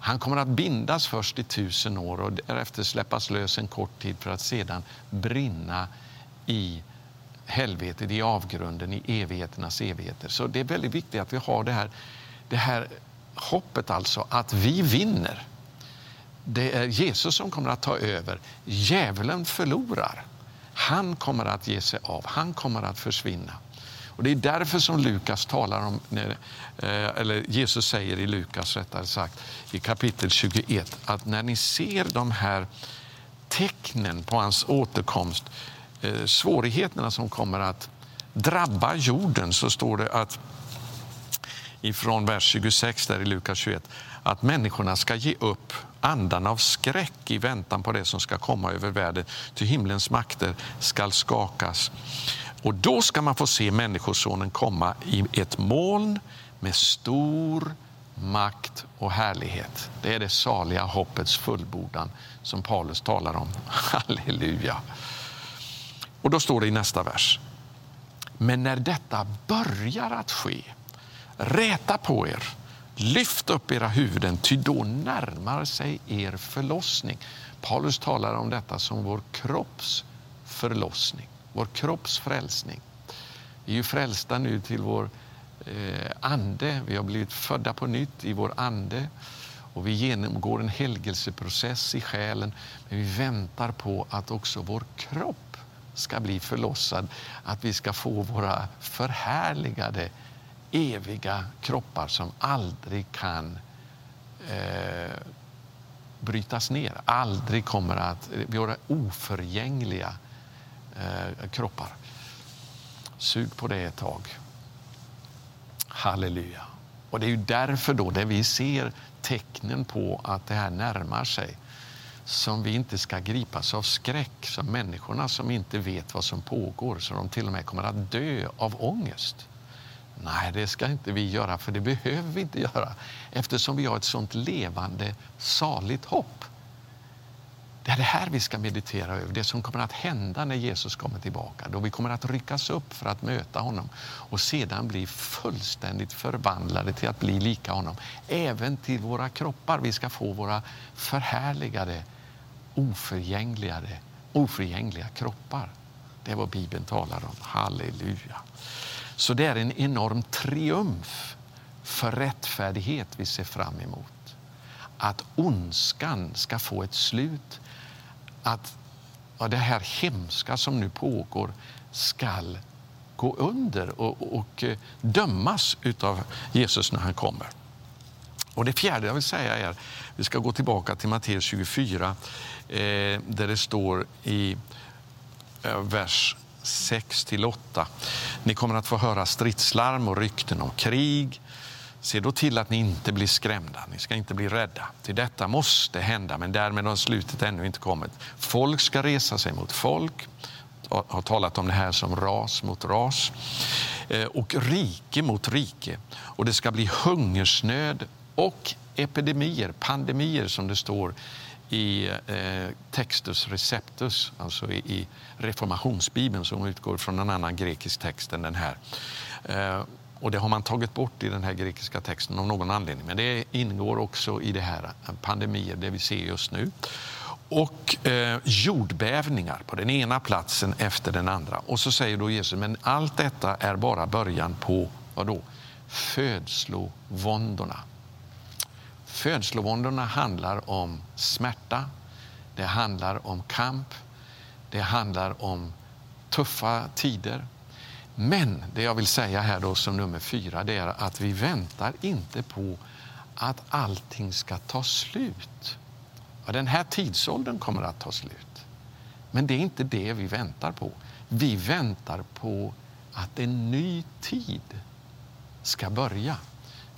Han kommer att bindas först i tusen år och därefter släppas lös en kort tid för att sedan brinna i helvetet, i avgrunden, i evigheternas evigheter. Så det är väldigt viktigt att vi har det här, det här hoppet alltså att vi vinner. Det är Jesus som kommer att ta över. Djävulen förlorar. Han kommer att ge sig av, han kommer att försvinna. Och Det är därför som Lukas talar om, eh, eller Jesus säger i Lukas rättare sagt, i kapitel 21 att när ni ser de här tecknen på hans återkomst, eh, svårigheterna som kommer att drabba jorden, så står det att ifrån vers 26 där i Lukas 21 att människorna ska ge upp andan av skräck i väntan på det som ska komma över världen, ty himlens makter skall skakas. Och då ska man få se Människosonen komma i ett moln med stor makt och härlighet. Det är det saliga hoppets fullbordan som Paulus talar om. (laughs) Halleluja! Och då står det i nästa vers. Men när detta börjar att ske, räta på er, lyft upp era huvuden, ty då närmar sig er förlossning. Paulus talar om detta som vår kropps förlossning vår kropps frälsning. Vi är ju frälsta nu till vår eh, ande. Vi har blivit födda på nytt i vår ande och vi genomgår en helgelseprocess i själen. Men vi väntar på att också vår kropp ska bli förlossad, att vi ska få våra förhärligade eviga kroppar som aldrig kan eh, brytas ner, aldrig kommer att... Våra oförgängliga eh, kroppar. Sug på det ett tag. Halleluja. Och Det är ju därför då, det vi ser tecknen på att det här närmar sig som vi inte ska gripas av skräck, som människorna som inte vet vad som pågår, så de till och med kommer att dö av ångest. Nej, det ska inte vi göra, för det behöver vi inte göra eftersom vi har ett sånt levande, saligt hopp. Det är det här vi ska meditera över, det som kommer att hända när Jesus kommer tillbaka. Då vi kommer att ryckas upp för att möta honom och sedan bli fullständigt förvandlade till att bli lika honom. Även till våra kroppar. Vi ska få våra förhärligade, oförgängligade, oförgängliga kroppar. Det är vad Bibeln talar om. Halleluja. Så det är en enorm triumf för rättfärdighet vi ser fram emot. Att ondskan ska få ett slut att ja, det här hemska som nu pågår skall gå under och, och eh, dömas av Jesus när han kommer. Och Det fjärde jag vill säga är, vi ska gå tillbaka till Matteus 24 eh, där det står i eh, vers 6 8. Ni kommer att få höra stridslarm och rykten om krig. Se då till att ni inte blir skrämda, ni ska inte bli rädda. Till detta måste hända, men därmed har slutet ännu inte kommit. Folk ska resa sig mot folk, Jag har talat om det här som ras mot ras, eh, och rike mot rike. Och det ska bli hungersnöd och epidemier, pandemier som det står i eh, Textus Receptus, alltså i, i reformationsbibeln som utgår från en annan grekisk text än den här. Eh, och Det har man tagit bort i den här grekiska texten av någon anledning. Men det ingår också i det här eh, pandemier, det vi ser just nu. Och eh, jordbävningar på den ena platsen efter den andra. Och så säger då Jesus, men allt detta är bara början på vad då? födslovåndorna. Födslovåndorna handlar om smärta, det handlar om kamp, det handlar om tuffa tider. Men det jag vill säga här då som nummer fyra det är att vi väntar inte på att allting ska ta slut. Ja, den här tidsåldern kommer att ta slut. Men det är inte det vi väntar på. Vi väntar på att en ny tid ska börja.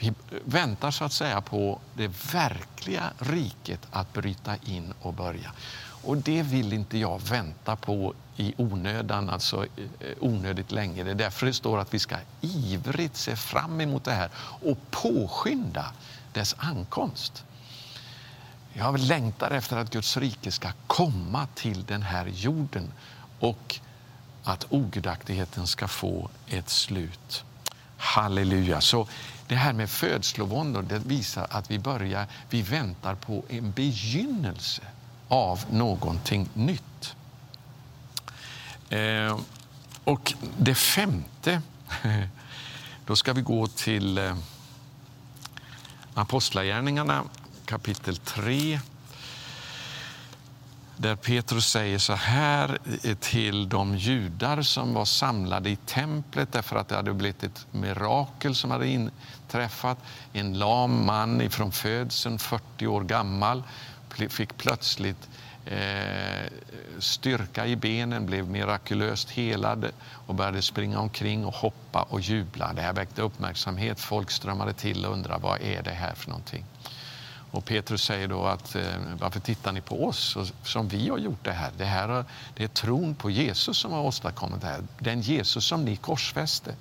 Vi väntar så att säga på det verkliga riket att bryta in och börja. Och det vill inte jag vänta på i onödan, alltså eh, onödigt länge. Det är därför det står att vi ska ivrigt se fram emot det här och påskynda dess ankomst. Jag längtar efter att Guds rike ska komma till den här jorden och att ogudaktigheten ska få ett slut. Halleluja! Så det här med födslovåndor det visar att vi börjar, vi väntar på en begynnelse av någonting nytt. Eh, och det femte, (laughs) då ska vi gå till eh, Apostlagärningarna kapitel 3 där Petrus säger så här eh, till de judar som var samlade i templet därför att det hade blivit ett mirakel som hade träffat. En lam man från födseln, 40 år gammal, fick plötsligt eh, styrka i benen, blev mirakulöst helad och började springa omkring och hoppa och jubla. Det här väckte uppmärksamhet. Folk strömmade till och undrade vad är det här för någonting. Och Petrus säger då att eh, varför tittar ni på oss som vi har gjort det här? Det, här det är tron på Jesus som har åstadkommit det här. Den Jesus som ni korsfäste.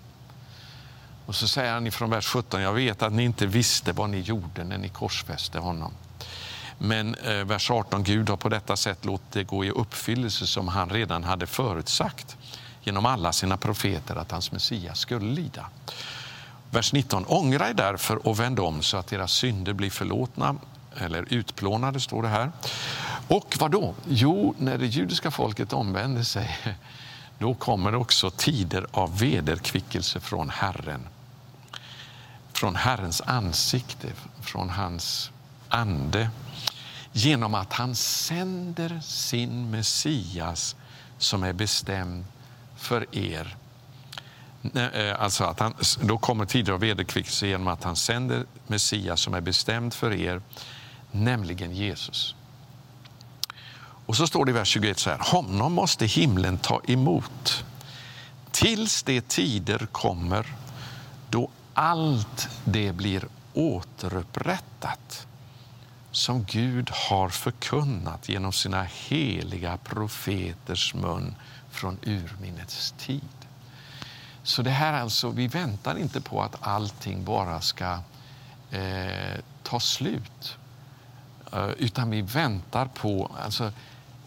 Och så säger han från vers 17, jag vet att ni inte visste vad ni gjorde när ni korsfäste honom. Men eh, vers 18, Gud har på detta sätt låtit det gå i uppfyllelse som han redan hade förutsagt genom alla sina profeter att hans Messias skulle lida. Vers 19. Ångra er därför och vänd om så att era synder blir förlåtna eller utplånade, står det här. Och vad då? Jo, när det judiska folket omvänder sig (laughs) då kommer det också tider av vederkvickelse från Herren. Från Herrens ansikte, från hans ande genom att han sänder sin Messias som är bestämd för er eh, alltså att han, då kommer tider av vederkvickelse genom att han sänder Messias som är bestämd för er, nämligen Jesus. Och så står det i vers 21 så här, honom måste himlen ta emot tills de tider kommer då allt det blir återupprättat som Gud har förkunnat genom sina heliga profeters mun från urminnets tid. Så det här alltså, vi väntar inte på att allting bara ska eh, ta slut. Eh, utan vi väntar på, alltså,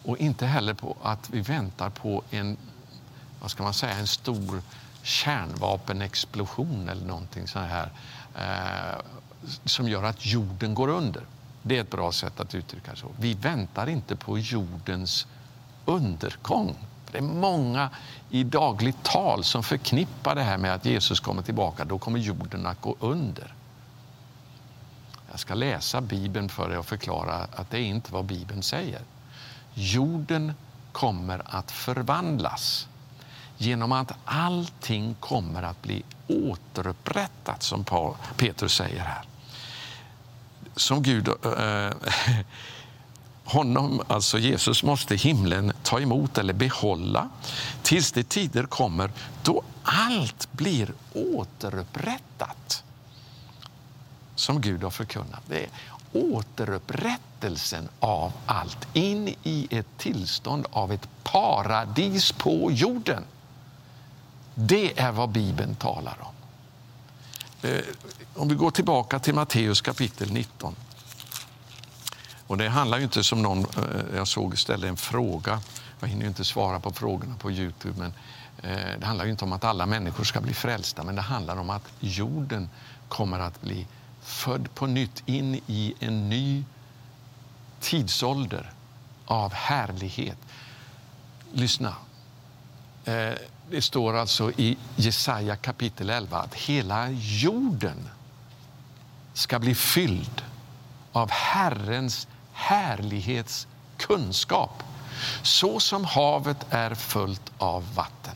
och inte heller på att vi väntar på en, vad ska man säga, en stor kärnvapenexplosion eller någonting så här eh, som gör att jorden går under. Det är ett bra sätt att uttrycka det så. Vi väntar inte på jordens undergång. Det är många i dagligt tal som förknippar det här med att Jesus kommer tillbaka. Då kommer jorden att gå under. Jag ska läsa Bibeln för dig och förklara att det är inte vad Bibeln säger. Jorden kommer att förvandlas genom att allting kommer att bli återupprättat, som Petrus säger här. Som Gud äh, (laughs) honom, alltså Jesus, måste himlen ta emot eller behålla tills det tider kommer då allt blir återupprättat som Gud har förkunnat. Det är återupprättelsen av allt in i ett tillstånd av ett paradis på jorden. Det är vad Bibeln talar om. Eh, om vi går tillbaka till Matteus kapitel 19. Och det handlar ju inte som någon, eh, jag såg ställde en fråga, jag hinner inte svara på frågorna på Youtube, men eh, det handlar inte om att alla människor ska bli frälsta, men det handlar om att jorden kommer att bli född på nytt in i en ny tidsålder av härlighet. Lyssna. Eh, det står alltså i Jesaja kapitel 11 att hela jorden ska bli fylld av Herrens härlighetskunskap så som havet är fullt av vatten.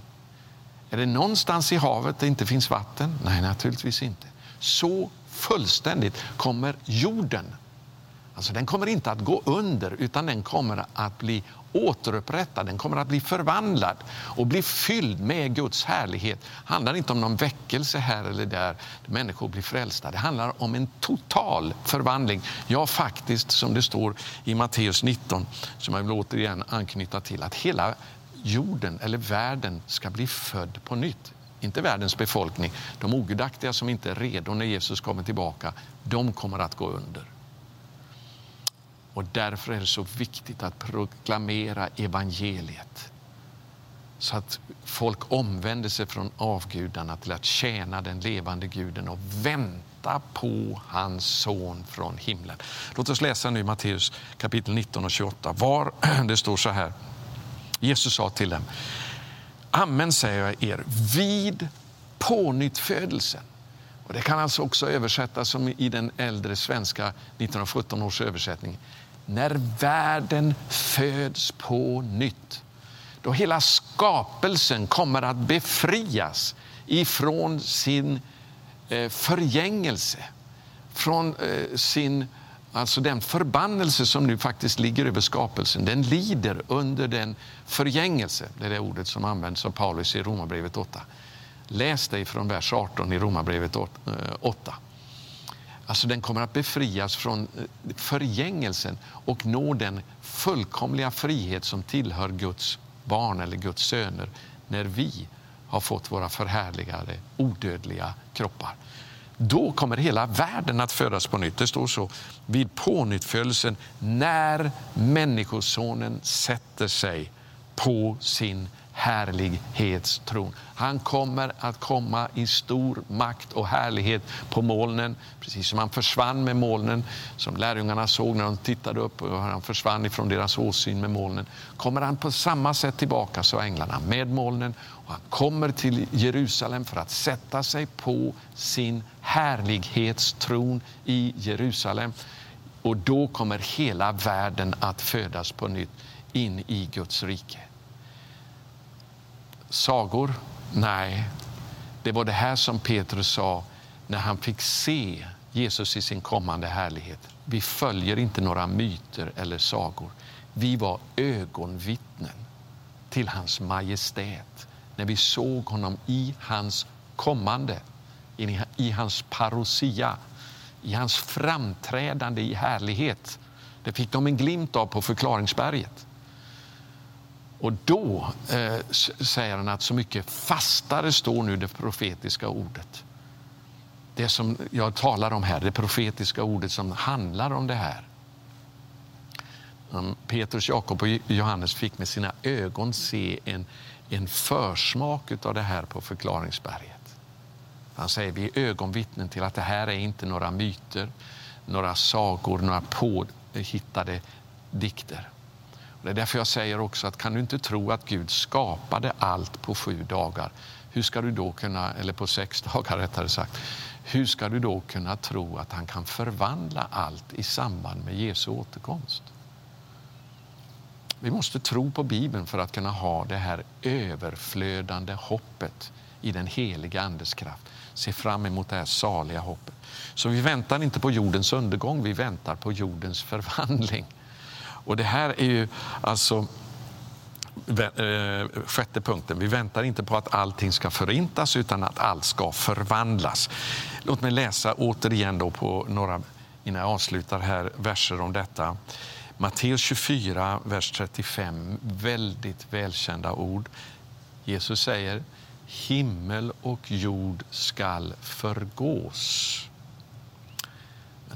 Är det någonstans i havet det inte finns vatten? Nej, naturligtvis inte. Så fullständigt kommer jorden Alltså den kommer inte att gå under, utan den kommer att bli återupprättad, den kommer att bli förvandlad och bli fylld med Guds härlighet. Det handlar inte om någon väckelse här eller där, där människor blir frälsta. Det handlar om en total förvandling. Ja, faktiskt, som det står i Matteus 19, som jag vill återigen anknyta till, att hela jorden eller världen ska bli född på nytt. Inte världens befolkning. De ogudaktiga som inte är redo när Jesus kommer tillbaka, de kommer att gå under. Och därför är det så viktigt att proklamera evangeliet så att folk omvänder sig från avgudarna till att tjäna den levande guden och vänta på hans son från himlen. Låt oss läsa nu Matteus kapitel 19 och 28. Var (clears throat) det står så här. Jesus sa till dem. Amen säger jag er, vid pånyttfödelsen. Och det kan alltså också översättas som i den äldre svenska 1917 års översättning när världen föds på nytt. Då hela skapelsen kommer att befrias ifrån sin eh, förgängelse, från eh, sin, alltså den förbannelse som nu faktiskt ligger över skapelsen. Den lider under den förgängelse, det är det ordet som används av Paulus i Romarbrevet 8. Läs det från vers 18 i Romarbrevet 8. Eh, Alltså den kommer att befrias från eh, förgängelsen och nå den fullkomliga frihet som tillhör Guds barn eller Guds söner när vi har fått våra förhärligade, odödliga kroppar. Då kommer hela världen att födas på nytt. Det står så vid pånyttfödelsen när Människosonen sätter sig på sin härlighetstron. Han kommer att komma i stor makt och härlighet på molnen, precis som han försvann med molnen, som lärjungarna såg när de tittade upp och han försvann ifrån deras åsyn med molnen. Kommer han på samma sätt tillbaka, så änglarna, med molnen och han kommer till Jerusalem för att sätta sig på sin härlighetstron i Jerusalem. Och då kommer hela världen att födas på nytt in i Guds rike. Sagor? Nej. Det var det här som Petrus sa när han fick se Jesus i sin kommande härlighet. Vi följer inte några myter eller sagor. Vi var ögonvittnen till hans majestät när vi såg honom i hans kommande, i hans parousia, i hans framträdande i härlighet. Det fick de en glimt av på förklaringsberget. Och då eh, säger han att så mycket fastare står nu det profetiska ordet. Det som jag talar om här, det profetiska ordet som handlar om det här. Mm, Petrus, Jakob och Johannes fick med sina ögon se en, en försmak av det här på förklaringsberget. Han säger vi är ögonvittnen till att det här är inte några myter, några sagor, några påhittade dikter. Det är därför jag säger också att kan du inte tro att Gud skapade allt på sju dagar, hur ska du då kunna, eller på sex (laughs) dagar rättare sagt, hur ska du då kunna tro att han kan förvandla allt i samband med Jesu återkomst? Vi måste tro på Bibeln för att kunna ha det här överflödande hoppet i den heliga Andes kraft. Se fram emot det här saliga hoppet. Så vi väntar inte på jordens undergång, vi väntar på jordens förvandling. Och det här är ju alltså eh, sjätte punkten. Vi väntar inte på att allting ska förintas utan att allt ska förvandlas. Låt mig läsa återigen då på några, innan jag avslutar här, verser om detta. Matteus 24, vers 35. Väldigt välkända ord. Jesus säger himmel och jord skall förgås.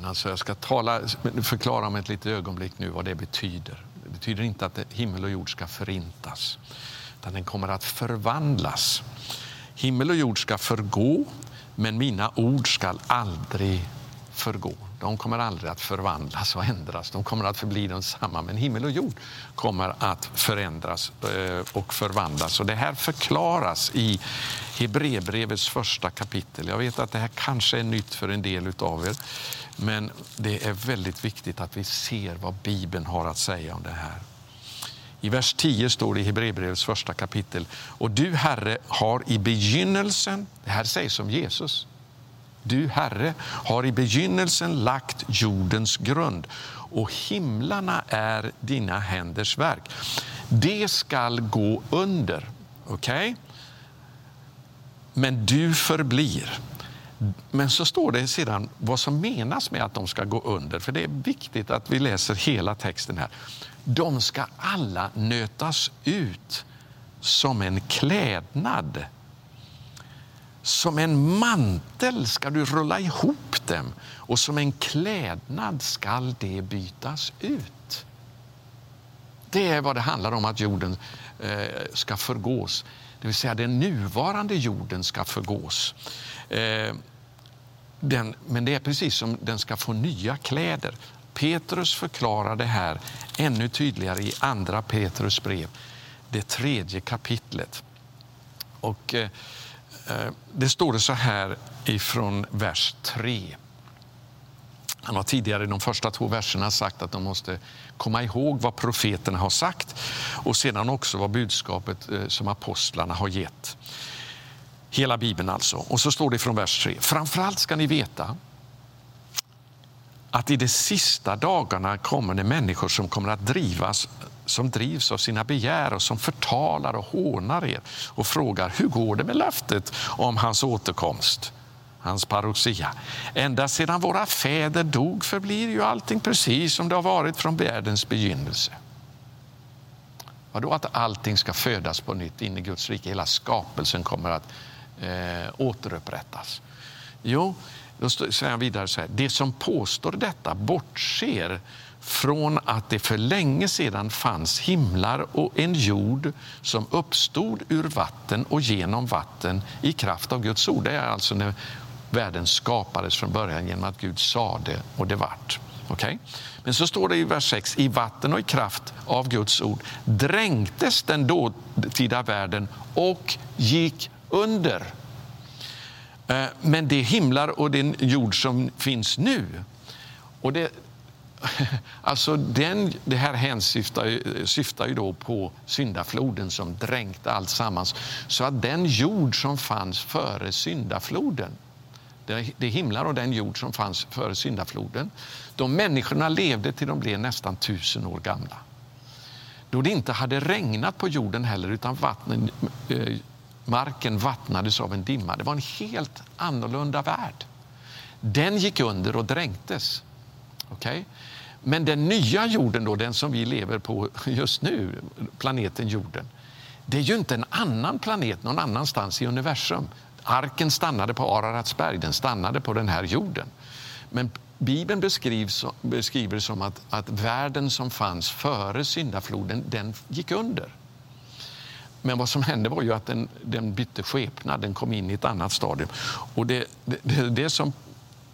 Men alltså jag ska tala, förklara om ett litet ögonblick nu vad det betyder. Det betyder inte att himmel och jord ska förintas, utan den kommer att förvandlas. Himmel och jord ska förgå, men mina ord ska aldrig förgå. De kommer aldrig att förvandlas och ändras. De kommer att förbli densamma. Men himmel och jord kommer att förändras eh, och förvandlas. Och det här förklaras i Hebreerbrevets första kapitel. Jag vet att det här kanske är nytt för en del av er. Men det är väldigt viktigt att vi ser vad Bibeln har att säga om det här. I vers 10 står det i Hebreerbrevets första kapitel. Och du, Herre, har i begynnelsen, det här sägs om Jesus, du, Herre, har i begynnelsen lagt jordens grund och himlarna är dina händers verk. Det skall gå under. Okej? Okay? Men du förblir. Men så står det sedan vad som menas med att de ska gå under. För det är viktigt att vi läser hela texten här. De ska alla nötas ut som en klädnad. Som en mantel ska du rulla ihop dem och som en klädnad skall det bytas ut. Det är vad det handlar om att jorden eh, ska förgås. Det vill säga den nuvarande jorden ska förgås. Eh, den, men det är precis som den ska få nya kläder. Petrus förklarar det här ännu tydligare i Andra Petrus brev, det tredje kapitlet. Och, eh Eh, det står det så här ifrån vers 3. Han har tidigare i de första två verserna sagt att de måste komma ihåg vad profeterna har sagt och sedan också vad budskapet eh, som apostlarna har gett. Hela Bibeln alltså. Och så står det från vers 3. Framförallt ska ni veta att i de sista dagarna kommer det människor som kommer att drivas som drivs av sina begär och som förtalar och hånar er och frågar hur går det med löftet om hans återkomst, hans parousia. Ända sedan våra fäder dog förblir ju allting precis som det har varit från världens begynnelse. Vadå att allting ska födas på nytt in i Guds rike? Hela skapelsen kommer att eh, återupprättas? Jo, då säger han vidare så här. Det som påstår detta bortser från att det för länge sedan fanns himlar och en jord som uppstod ur vatten och genom vatten i kraft av Guds ord. Det är alltså när världen skapades från början genom att Gud sa det och det vart. Okay? Men så står det i vers 6, i vatten och i kraft av Guds ord dränktes den dåtida världen och gick under. Eh, men det himlar och den jord som finns nu, och det, (laughs) alltså den, det här hänsyftar syftar ju då på syndafloden som dränkte allt sammans. Så att den jord som fanns före syndafloden, det, det himlar och den jord som fanns före syndafloden, de människorna levde till de blev nästan tusen år gamla. Då det inte hade regnat på jorden heller, utan vattnen, eh, marken vattnades av en dimma. Det var en helt annorlunda värld. Den gick under och dränktes. Okay? Men den nya jorden, då, den som vi lever på just nu, planeten jorden, det är ju inte en annan planet någon annanstans i universum. Arken stannade på Araratsberg, den stannade på den här jorden. Men Bibeln beskrivs, beskriver det som att, att världen som fanns före syndafloden, den gick under. Men vad som hände var ju att den, den bytte skepnad, den kom in i ett annat stadium. Och det, det, det, det som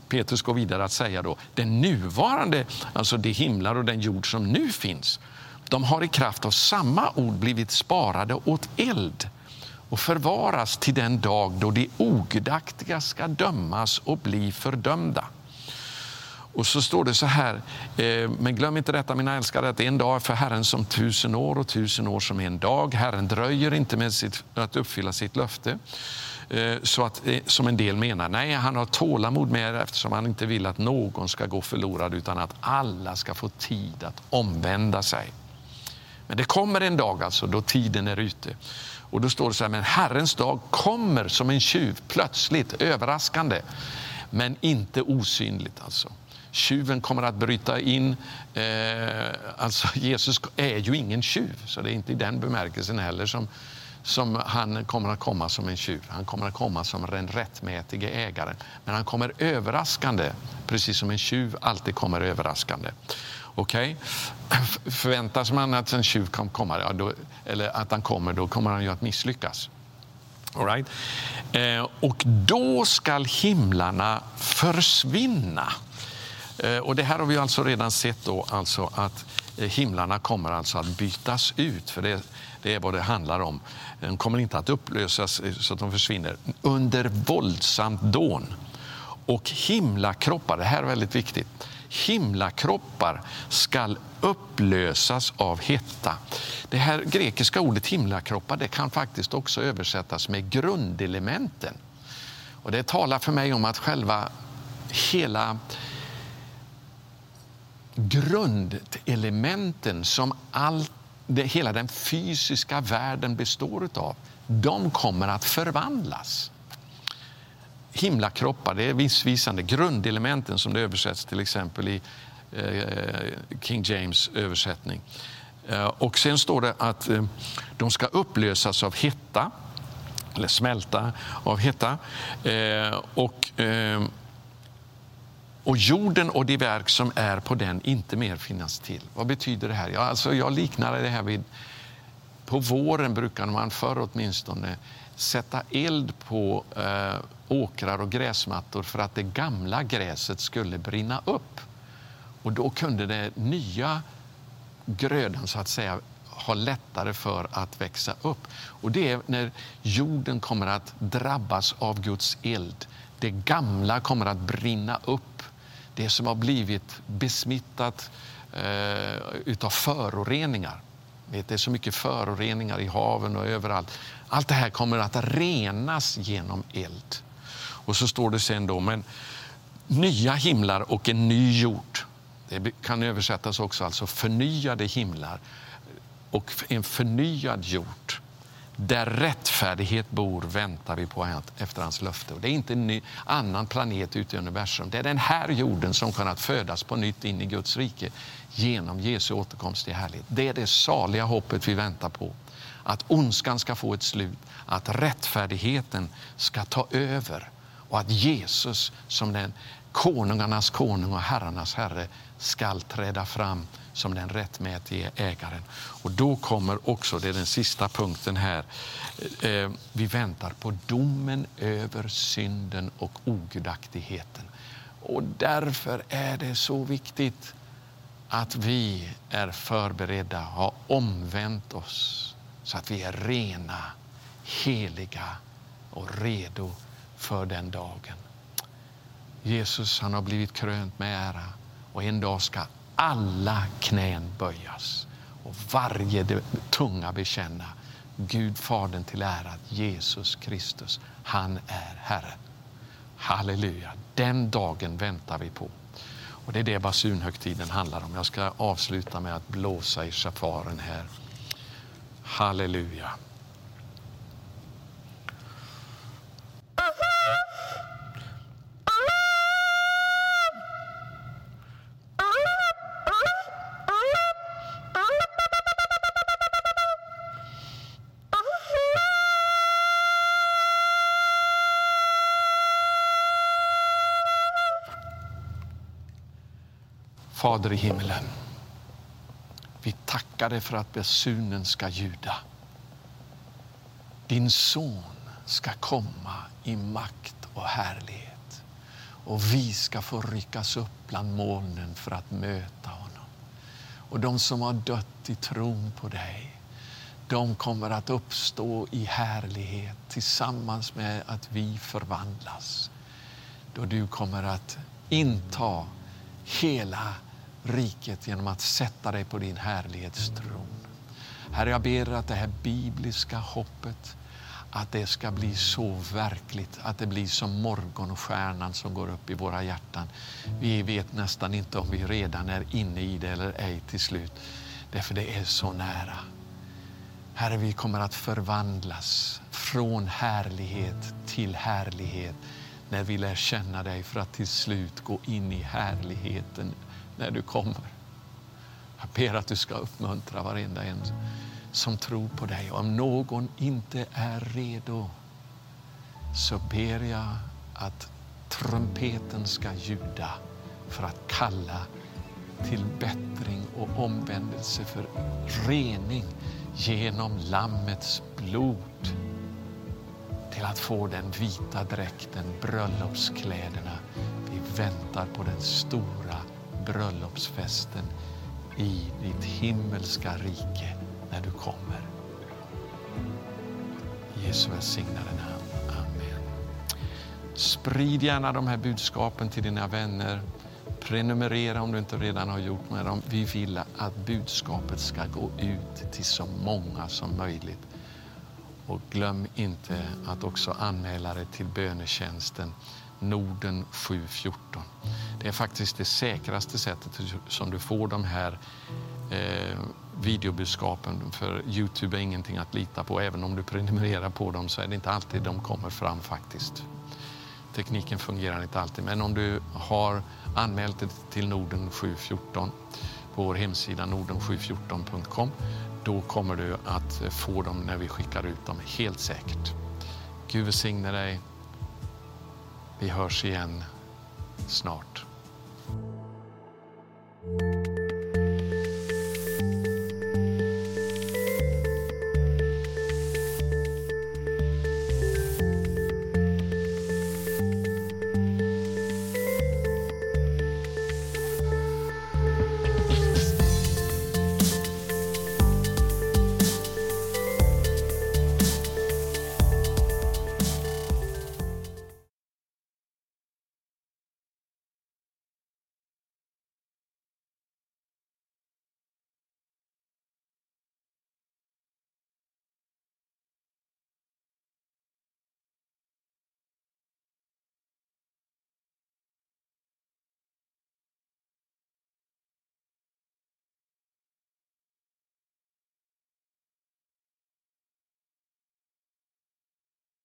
Petrus går vidare att säga då, den nuvarande, alltså de himlar och den jord som nu finns, de har i kraft av samma ord blivit sparade åt eld och förvaras till den dag då de ogudaktiga ska dömas och bli fördömda. Och så står det så här, eh, men glöm inte detta mina älskade, att en dag är för Herren som tusen år och tusen år som en dag. Herren dröjer inte med sitt, att uppfylla sitt löfte. Eh, så att, eh, som en del menar, nej han har tålamod med er eftersom han inte vill att någon ska gå förlorad utan att alla ska få tid att omvända sig. Men det kommer en dag alltså då tiden är ute. Och då står det så här, men Herrens dag kommer som en tjuv, plötsligt, överraskande, men inte osynligt. alltså. Tjuven kommer att bryta in. Eh, alltså Jesus är ju ingen tjuv, så det är inte i den bemärkelsen heller som, som han kommer att komma som en tjuv. Han kommer att komma som den rättmätige ägaren. Men han kommer överraskande, precis som en tjuv alltid kommer överraskande. Okej? Okay? (clears throat) Förväntas man att en tjuv kan komma, ja, då, eller att han kommer, då kommer han ju att misslyckas. All right? Eh, och då skall himlarna försvinna. Eh, och det här har vi alltså redan sett då, alltså att eh, himlarna kommer alltså att bytas ut. För det, det är vad det handlar om. De kommer inte att upplösas eh, så att de försvinner under våldsamt dån. Och himlakroppar, det här är väldigt viktigt, himlakroppar skall upplösas av hetta. Det här grekiska ordet himlakroppar det kan faktiskt också översättas med grundelementen. Och det talar för mig om att själva hela grundelementen som allt det, hela den fysiska världen består av, de kommer att förvandlas. Himlakroppar, det är missvisande. Grundelementen som det översätts till exempel i eh, King James översättning. Eh, och sen står det att eh, de ska upplösas av hetta, eller smälta av hetta. Eh, och eh, och jorden och de verk som är på den inte mer finnas till. Vad betyder det här? Ja, alltså jag liknar det här vid... På våren brukar man förr åtminstone sätta eld på eh, åkrar och gräsmattor för att det gamla gräset skulle brinna upp. Och då kunde den nya grödan så att säga ha lättare för att växa upp. Och det är när jorden kommer att drabbas av Guds eld. Det gamla kommer att brinna upp det som har blivit besmittat eh, utav föroreningar. Det är så mycket föroreningar i haven och överallt. Allt det här kommer att renas genom eld. Och så står det sen då, men nya himlar och en ny jord. Det kan översättas också, alltså förnyade himlar och en förnyad jord. Där rättfärdighet bor väntar vi på efter hans löfte. Och det är inte en ny, annan planet ute i universum. Det är den här jorden som kunnat födas på nytt in i Guds rike genom Jesu återkomst i härlighet. Det är det saliga hoppet vi väntar på. Att ondskan ska få ett slut, att rättfärdigheten ska ta över och att Jesus som den konungarnas konung och herrarnas herre skall träda fram som den rättmätige ägaren. Och då kommer också, det är den sista punkten här, eh, eh, vi väntar på domen över synden och ogudaktigheten. Och därför är det så viktigt att vi är förberedda, har omvänt oss så att vi är rena, heliga och redo för den dagen. Jesus han har blivit krönt med ära och en dag ska alla knän böjas och varje tunga bekänna Gud Fadern till ära Jesus Kristus, han är Herre. Halleluja, den dagen väntar vi på. Och Det är det basunhögtiden handlar om. Jag ska avsluta med att blåsa i shafaren här. Halleluja. Fader i himmelen, vi tackar dig för att basunen ska ljuda. Din son ska komma i makt och härlighet och vi ska få ryckas upp bland molnen för att möta honom. Och de som har dött i tron på dig, de kommer att uppstå i härlighet tillsammans med att vi förvandlas. Då du kommer att inta hela riket genom att sätta dig på din härlighetstron. Herre, jag ber att det här bibliska hoppet att det ska bli så verkligt, att det blir som morgonstjärnan som går upp i våra hjärtan. Vi vet nästan inte om vi redan är inne i det eller ej till slut. Därför det är så nära. Herre, vi kommer att förvandlas från härlighet till härlighet när vi lär känna dig för att till slut gå in i härligheten när du kommer. Jag ber att du ska uppmuntra varenda en som tror på dig. Om någon inte är redo så ber jag att trumpeten ska ljuda för att kalla till bättring och omvändelse för rening genom Lammets blod till att få den vita dräkten, bröllopskläderna. Vi väntar på den stora bröllopsfesten i ditt himmelska rike när du kommer. Jesu välsignade namn. Amen. Sprid gärna de här budskapen till dina vänner. Prenumerera om du inte redan har gjort med dem. Vi vill att budskapet ska gå ut till så många som möjligt. Och glöm inte att också anmäla dig till bönetjänsten Norden 714. Det är faktiskt det säkraste sättet som du får de här eh, videobudskapen. För Youtube är ingenting att lita på. Även om du prenumererar på dem så är det inte alltid de kommer fram faktiskt. Tekniken fungerar inte alltid. Men om du har anmält dig till Norden 714 på vår hemsida norden714.com då kommer du att få dem när vi skickar ut dem, helt säkert. Gud välsigne dig. Vi hörs igen snart.